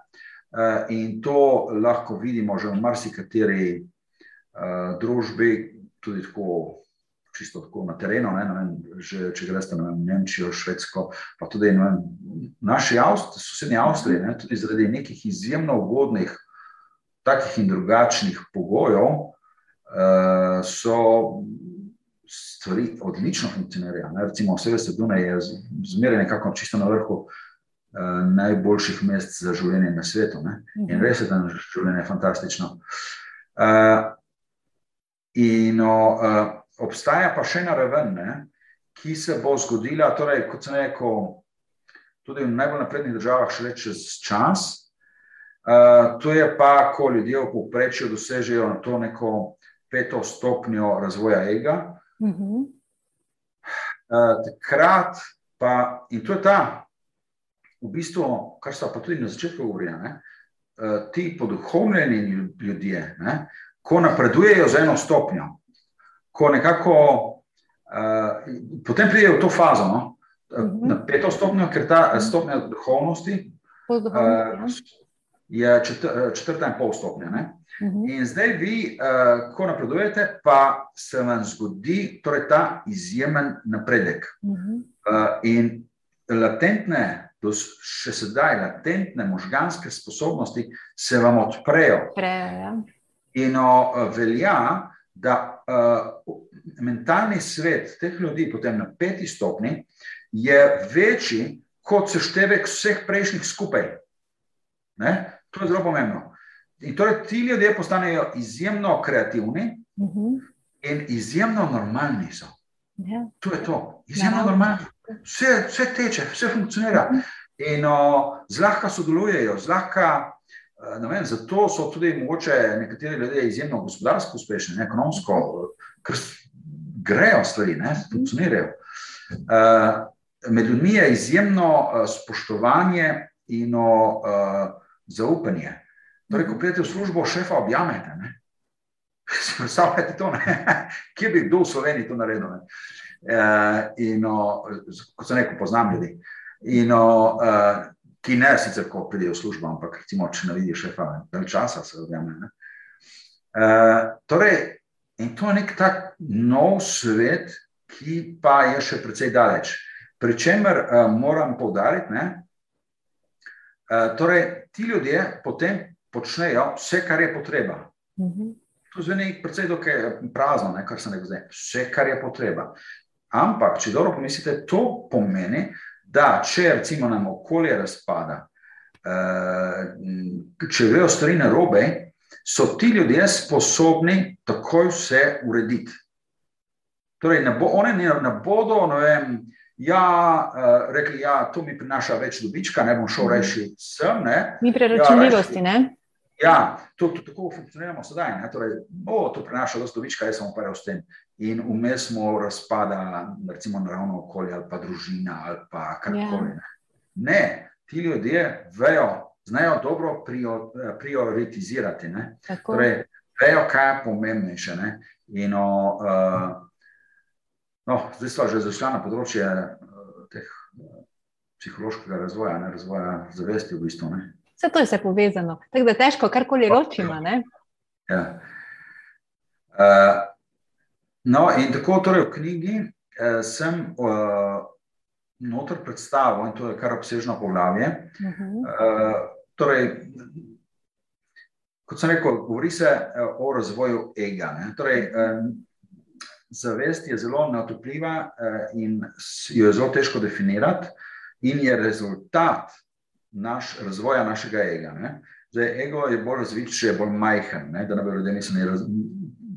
In to lahko vidimo že v marsikateri uh, družbi, tudi tako. Čisto tako na terenu, ne, ne vem, že, če greš v Nemčijo, Švedsko, pa tudi vem, naši Avst, sosednji Avstriji, ne, tudi zaradi nekih izjemno ugodnih, takih in drugačnih pogojev, so stvari odlično funkcionirajo. Ne. Recimo, vse veste, Dunaj je zmeraj nekako čisto na vrhu uh, najboljših mest za življenje na svetu. Ne. In res je, da je življenje fantastično. Uh, in, uh, Obstaja pa še ena raven, ne, ki se bo zgodila, torej, kot sem rekel, tudi v najbolj naprednih državah, šele čez čas. Uh, to je pa, ko ljudje v povprečju dosežejo na to neko peto stopnjo razvoja ega. Uh -huh. uh, takrat pa, in to je ta, v bistvu, kar so pa tudi na začetku govorili, uh, ti poduhovljeni ljudje, ne, ko napredujejo za eno stopnjo ko nekako uh, potem pridejo v to fazo, no? uh -huh. na peto stopnjo, ker ta stopnja duhovnosti uh, je četr, četrta in pol stopnja. Ne? Uh -huh. In zdaj vi, uh, ko napredujete, pa se vam zgodi torej ta izjemen napredek. Uh -huh. uh, in latentne, še sedaj, latentne možganske sposobnosti se vam odprejo. Prejo, ja. In uh, velja, da uh, mentalni svet teh ljudi, potem na peti stopni, je večji kot seštevek vseh prejšnjih skupaj. Ne? To je zelo pomembno. In torej ti ljudje postanejo izjemno kreativni uh -huh. in izjemno normalni so. ja. To je to, izjemno normalni. Vse, vse teče, vse funkcionira. In uh, zlahka sodelujejo, zlahka. Vem, zato so tudi mogoče nekateri ljudje izjemno gospodarsko uspešni, ne, ekonomsko, ker grejo stvari, ne, funkcionirajo. Uh, med ljudmi je izjemno uh, spoštovanje in uh, zaupanje. Torej, ko pridete v službo, šefa objamete. Predstavljate to, ne? kje bi kdo v Sloveniji to naredil. Uh, in, uh, kot sem rekel, poznam ljudi. In, uh, ki ne sicer, ko pridejo v službo, ampak recimo, če ne vidijo šefa, del časa se objame. Uh, torej, in to je nek tak nov svet, ki pa je še precej daleč. Pričemer moram poudariti, da uh, torej, ti ljudje potem počnejo vse, kar je potreba. Uh -huh. To zveni precej prazno, ne, kar se ne gre, vse, kar je potreba. Ampak, če dobro pomislite, to pomeni, da če recimo nam okolje razpada, če grejo stvari na robe, so ti ljudje sposobni takoj vse urediti. Torej, ne bo, one ne, ne bodo ne vem, Ja, uh, rekli, ja, to mi prinaša več dobička, ne bom šel Mhm. reči sem. Ne. Ni preračunljivosti, ne? Ja, to, to, tako funkcioniramo sedaj. Ne. Torej, o, to prinaša dosto dobička, jaz sem uparjal s tem. In vmes smo razpada, recimo, naravno okolje ali pa družina ali pa karkoli. Ne. ne, ti ljudje vejo, znajo dobro prior, prioritizirati. Ne. Tako. Torej, vejo, kaj je pomembnejše. Ne? In, o, uh, no, zdaj smo že zašli na področje uh, teh uh, psihološkega razvoja, ne razvoja zavesti v bistvu. Ne? Vse to je vse povezano. Tako da težko karkoli ločimo. Ne? Ja. Uh, no, in tako torej v knjigi uh, sem uh, notor predstavil, in to je kar obsežno poglavje. Uh -huh. Uh, torej, kot sem rekel, govori se uh, o razvoju ega. Ne? Torej, um, zavest je zelo neotopljiva uh, in jo je zelo težko definirati, in je rezultat naš, razvoja našega ega. Ne? Zdaj, ego je bolj razvit, če je bolj majhen, ne? da ne bi ljudje mislili, je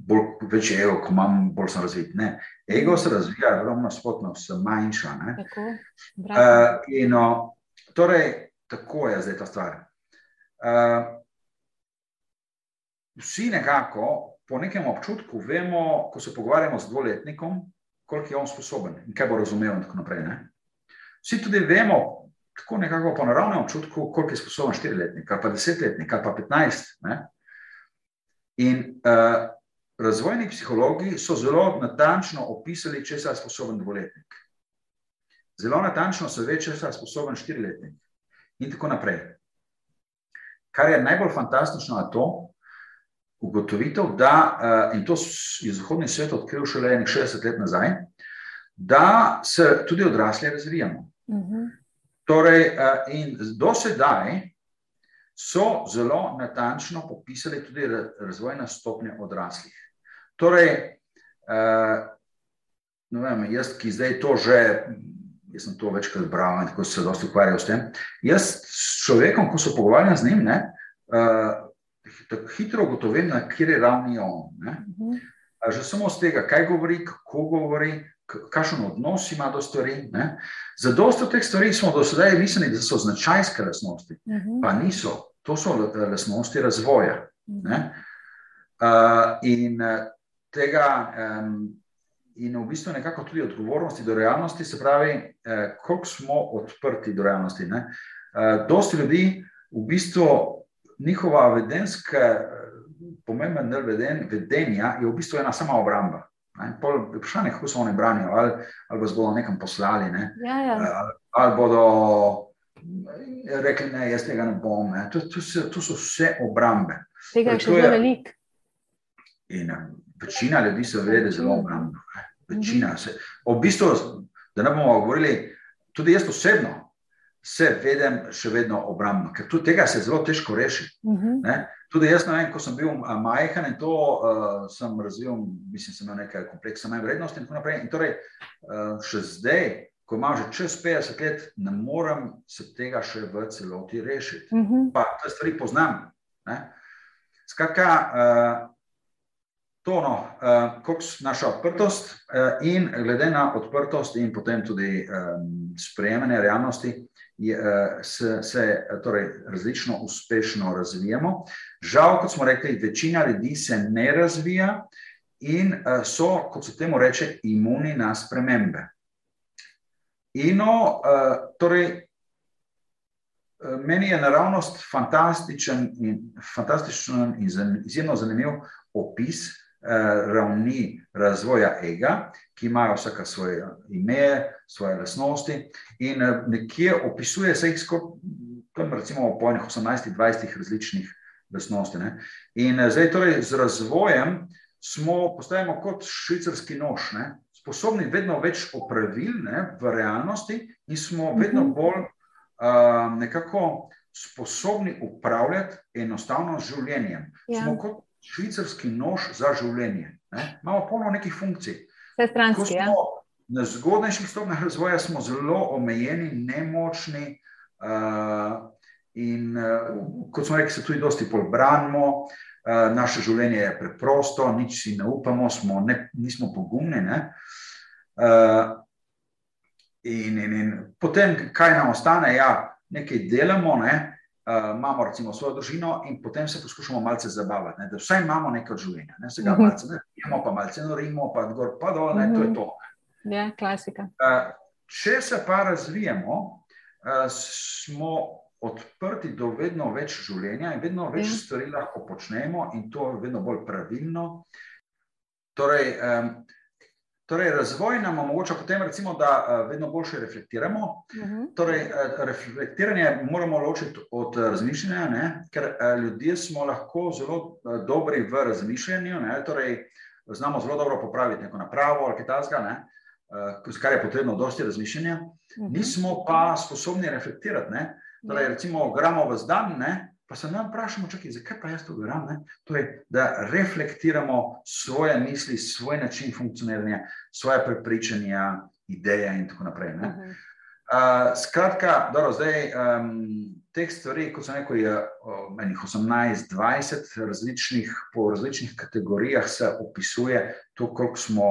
bolj večji ego, ko imam, bolj sem razvit. Ne. Ego se razvija, ravno nasprotno, se manjša. Tako. Uh, in, o, torej, tako je zdaj ta stvar. Uh, vsi nekako, po nekem občutku, vemo, ko se pogovarjamo z dvoletnikom, koliko je on sposoben in kaj bo razumel, in tako naprej. Ne? Vsi tudi vemo, tako nekako po naravnem občutku, koliko je sposoben štiriletnik, pa desetletnik, pa petnajst. In uh, razvojni psihologi so zelo natančno opisali, če je sposoben dvoletnik. Zelo natančno se ve, če je sposoben štiriletnik in tako naprej. Kar je najbolj fantastično, je to ugotovitev, da, uh, in to je zahodni svet odkril šele nekaj 60 let nazaj, da se tudi odrasli razvijamo. Mhm. Torej, uh, in do sedaj so zelo natančno popisali tudi ra- razvojne stopnje odraslih. Torej, uh, ne vem, jaz, ki zdaj to že, jaz sem to večkrat bral in tako se dosti ukvarjal s tem. Jaz s človekom, ko se pogovarjam z njim, ne, uh, tako hitro ugotovim, na kateri ravni je on. Ne. Mhm. A Že samo z tega, kaj govori, kako govori, kakšen odnos ima do stvari. Ne. Za dosto teh stvari smo do sedaj mislili, da so značajske lastnosti, Mhm. pa niso. To so l- lastnosti razvoja. Mhm. Ne? Uh, in uh, tega, um, in v bistvu nekako tudi odgovornosti do realnosti, se pravi, uh, koliko smo odprti do realnosti. Ne? Uh, dosti ljudi, v bistvu njihova vedenska, eh, pomemben del veden, vedenja je v bistvu ena sama obramba. Pol je Vprašanje, kako se oni branijo, ali, ali vas bodo nekam poslali, ne? Ja, ja. ali, ali bodo rekli, ne, jaz tega ne bom. Ne? To, to, so, to so vse obrambe. Tega je še zelo veliko. In eh, večina ljudi se vede zelo obrambno. Večina se. V bistvu, da ne bomo govorili, tudi jaz osebno se vedem še vedno obrambno, ker tudi tega se zelo težko reši. Mhm. Ne? Tudi jaz, vem, ko sem bil majhen in to uh, sem razvil, mislim, sem imel nekaj kompleksa manj vrednosti in tako naprej. In torej, uh, še zdaj, ko imam že čez 50 let, ne morem se tega še v celoti rešiti Mhm. pa te stvari poznam. Ne? Skratka, uh, to, no, uh, koliko je naša odprtost uh, in glede na odprtost in potem tudi um, sprejemanje realnosti, je, uh, se, se torej, različno uspešno razvijamo. Žal, kot smo rekli, večina ljudi se ne razvija in uh, so, kot se temu reče, imuni na spremembe. In, no, uh, torej, Meni je naravnost fantastičen in, fantastičen in izjemno zanimiv opis eh, ravni razvoja ega, ki imajo vsaka svoje ime, svoje lastnosti in eh, nekje opisuje se jih skoraj, tam recimo po enih 18-20 različnih lastnosti. Ne? In eh, zdaj torej z razvojem smo, postajamo kot švicarski nož, ne? sposobni vedno več opravil ne, v realnosti in smo vedno Mhm. bolj uh, nekako sposobni upravljati enostavno z življenjem. Ja. Smo kot švicarski nož za življenje. Ne? Imamo polno nekih funkcij. Vse Ko stranski. Ja. na zgodnejših stopnjah razvoja, smo zelo omejeni, nemočni. Uh, in uh, kot smo rekli, se tudi dosti bolj branimo. Uh, naše življenje je preprosto, nič si ne upamo, smo ne, nismo pogumni. Ne? Uh, In, in, in potem, kaj nam ostane, ja, nekaj delamo, ne, uh, imamo recimo svojo družino in potem se poskušamo malce zabavati, ne, da vsaj imamo nekaj življenja. Ne, se ga Mhm. malce, ne, imamo pa malce norimo, pa gor, pa dol, ne, to je to. Ja, klasika. Uh, če se pa razvijemo, uh, smo odprti do vedno več življenja in vedno več Ja. stvari lahko počnemo, in to je vedno bolj pravilno. Torej, um, torej razvoj nam omogoča potem, recimo, da uh, vedno boljše reflektiramo. Mhm. Torej, eh, reflektiranje moramo ločiti od eh, razmišljanja, ne? ker eh, ljudje smo lahko zelo eh, dobri v razmišljanju, ne? torej, znamo zelo dobro popraviti neko napravo ali kaj takega, kar je potrebno, dosti razmišljanja. Mhm. Nismo pa sposobni reflektirati. Ne? Torej, Ja. recimo, gramo v zdan, ne? Pa se nam vprašamo, čakaj, zakaj pa jaz to gram. Ne? Torej, da reflektiramo svoje misli, svoj način funkcioniranja, svoje prepričanja, ideje in tako naprej. Ne? Mhm. Uh, skratka, dobro, zdaj um, teh stvari, kot sem rekel, je uh, menih 18-20 različnih, po različnih kategorijah se opisuje to, koliko smo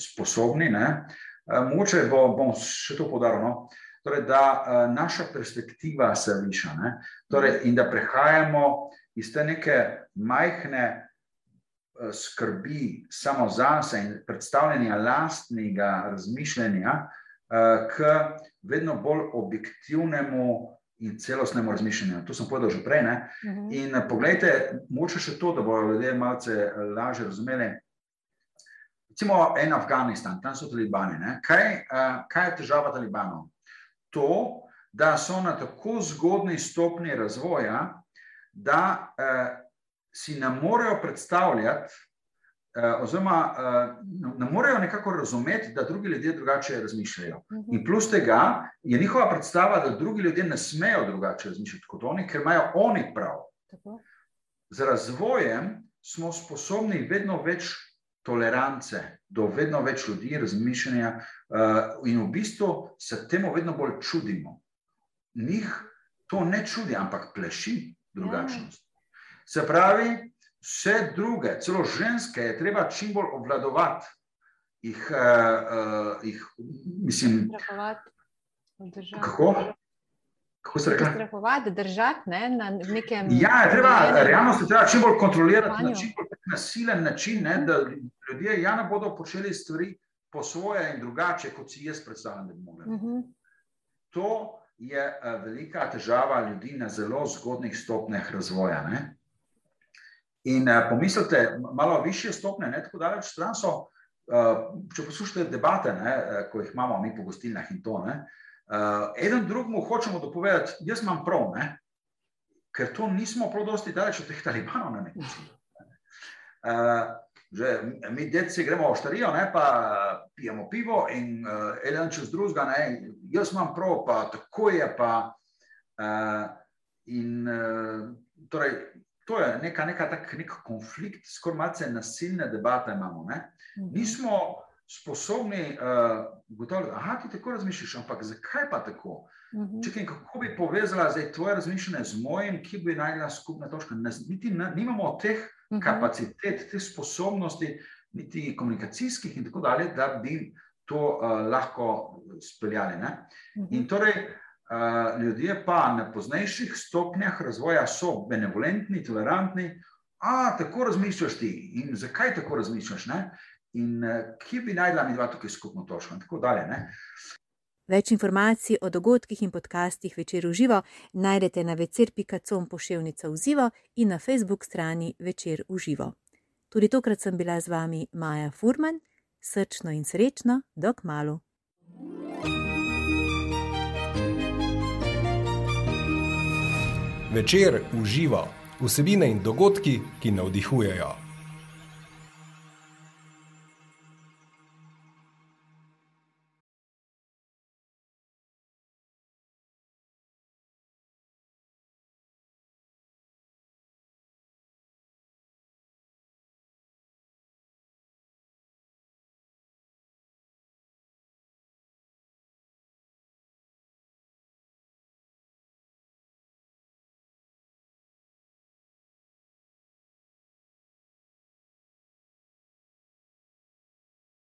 sposobni. Ne? Uh, mogoče bo, bom še to podaril. No? Torej, da uh, naša perspektiva se viša ne? torej, in da prehajamo iz te neke majhne uh, skrbi samo zase in predstavljanja lastnega razmišljanja uh, k vedno bolj objektivnemu in celostnemu razmišljanju. To sem povedal že prej. Ne? Mhm. In eh, poglejte, moče še to, da bodo ljudje malce lažje razumeli. Recimo en Afganistan, tam so talibani. ne. Kaj, uh, kaj je težava talibanov? To, da so na tako zgodni stopni razvoja, da uh, si ne morejo predstavljati, uh, oziroma uh, ne morejo nekako razumeti, da drugi ljudje drugače razmišljajo. Mhm. In plus tega je njihova predstava, da drugi ljudje ne smejo drugače razmišljati kot oni, ker imajo oni prav. Tako. Z razvojem smo sposobni vedno več tolerance do vedno več ljudi, razmišljanja, uh, in v bistvu se temu vedno bolj čudimo. Njih to ne čudi, ampak pleši drugačnost. Se pravi, vse druge, celo ženske, je treba čim bolj obvladovati. Jih, uh, uh, jih, mislim, obdržati. kako? Kako se reče? Strahovati, držati ne, na nekem. Ja, treba, realnost je treba čim bolj kontrolirati na čim bolj nasilen način, ne, da ljudje ja ne bodo počeli stvari po svoje in drugače, kot si jaz predstavljam, da bi mogli. Mhm. To je eh, velika težava ljudi na zelo zgodnih stopnjah razvoja. Ne? In uh, pomislite, malo više stopnje, ne tako daleč stran so. Uh, če poslušate debate, ne, ko jih imamo mi po gostilnah in to, ne, uh, eden drugemu hočemo dopovedati, jaz imam prav, ne, ker to nismo prav dosti daleč od teh talibanov na nek način. Uh, že mi, deci, gremo v štarijo, ne, pa pijemo pivo in uh, eden čez drugega, ne, jaz imam prav, pa tako je. Pa, uh, in, uh, torej, to je neka, neka tak, nek konflikt, skoraj malce nasilne debate imamo. Ne. Mhm. Nismo sposobni uh, da ti tako razmišljaš, ampak zakaj pa tako? Mhm. Čekaj, kako bi povezala zdaj tvoje razmišljanje z mojim, ki bi najdela skupna točka? Ne, niti ne, nimamo teh Mhm. kapacitet, te sposobnosti, niti komunikacijskih in tako dalje, da bi to uh, lahko speljali. Ne? Mhm. In torej, uh, ljudje pa na poznejših stopnjah razvoja so benevolentni, tolerantni. A, tako razmišljaš ti in zakaj tako razmišljaš? Ne? In uh, kje bi najdla mi dva tukaj skupno točko? In tako dalje. Ne? Več informacij o dogodkih in podcastih večer v živo najdete na večer.com pošiljka v živo in na Facebook strani večer v živo. Tudi tokrat sem bila z vami Maja Furman, srčno in srečno, dok malu. Večer uživa vsebine in dogodki, ki navdihujejo.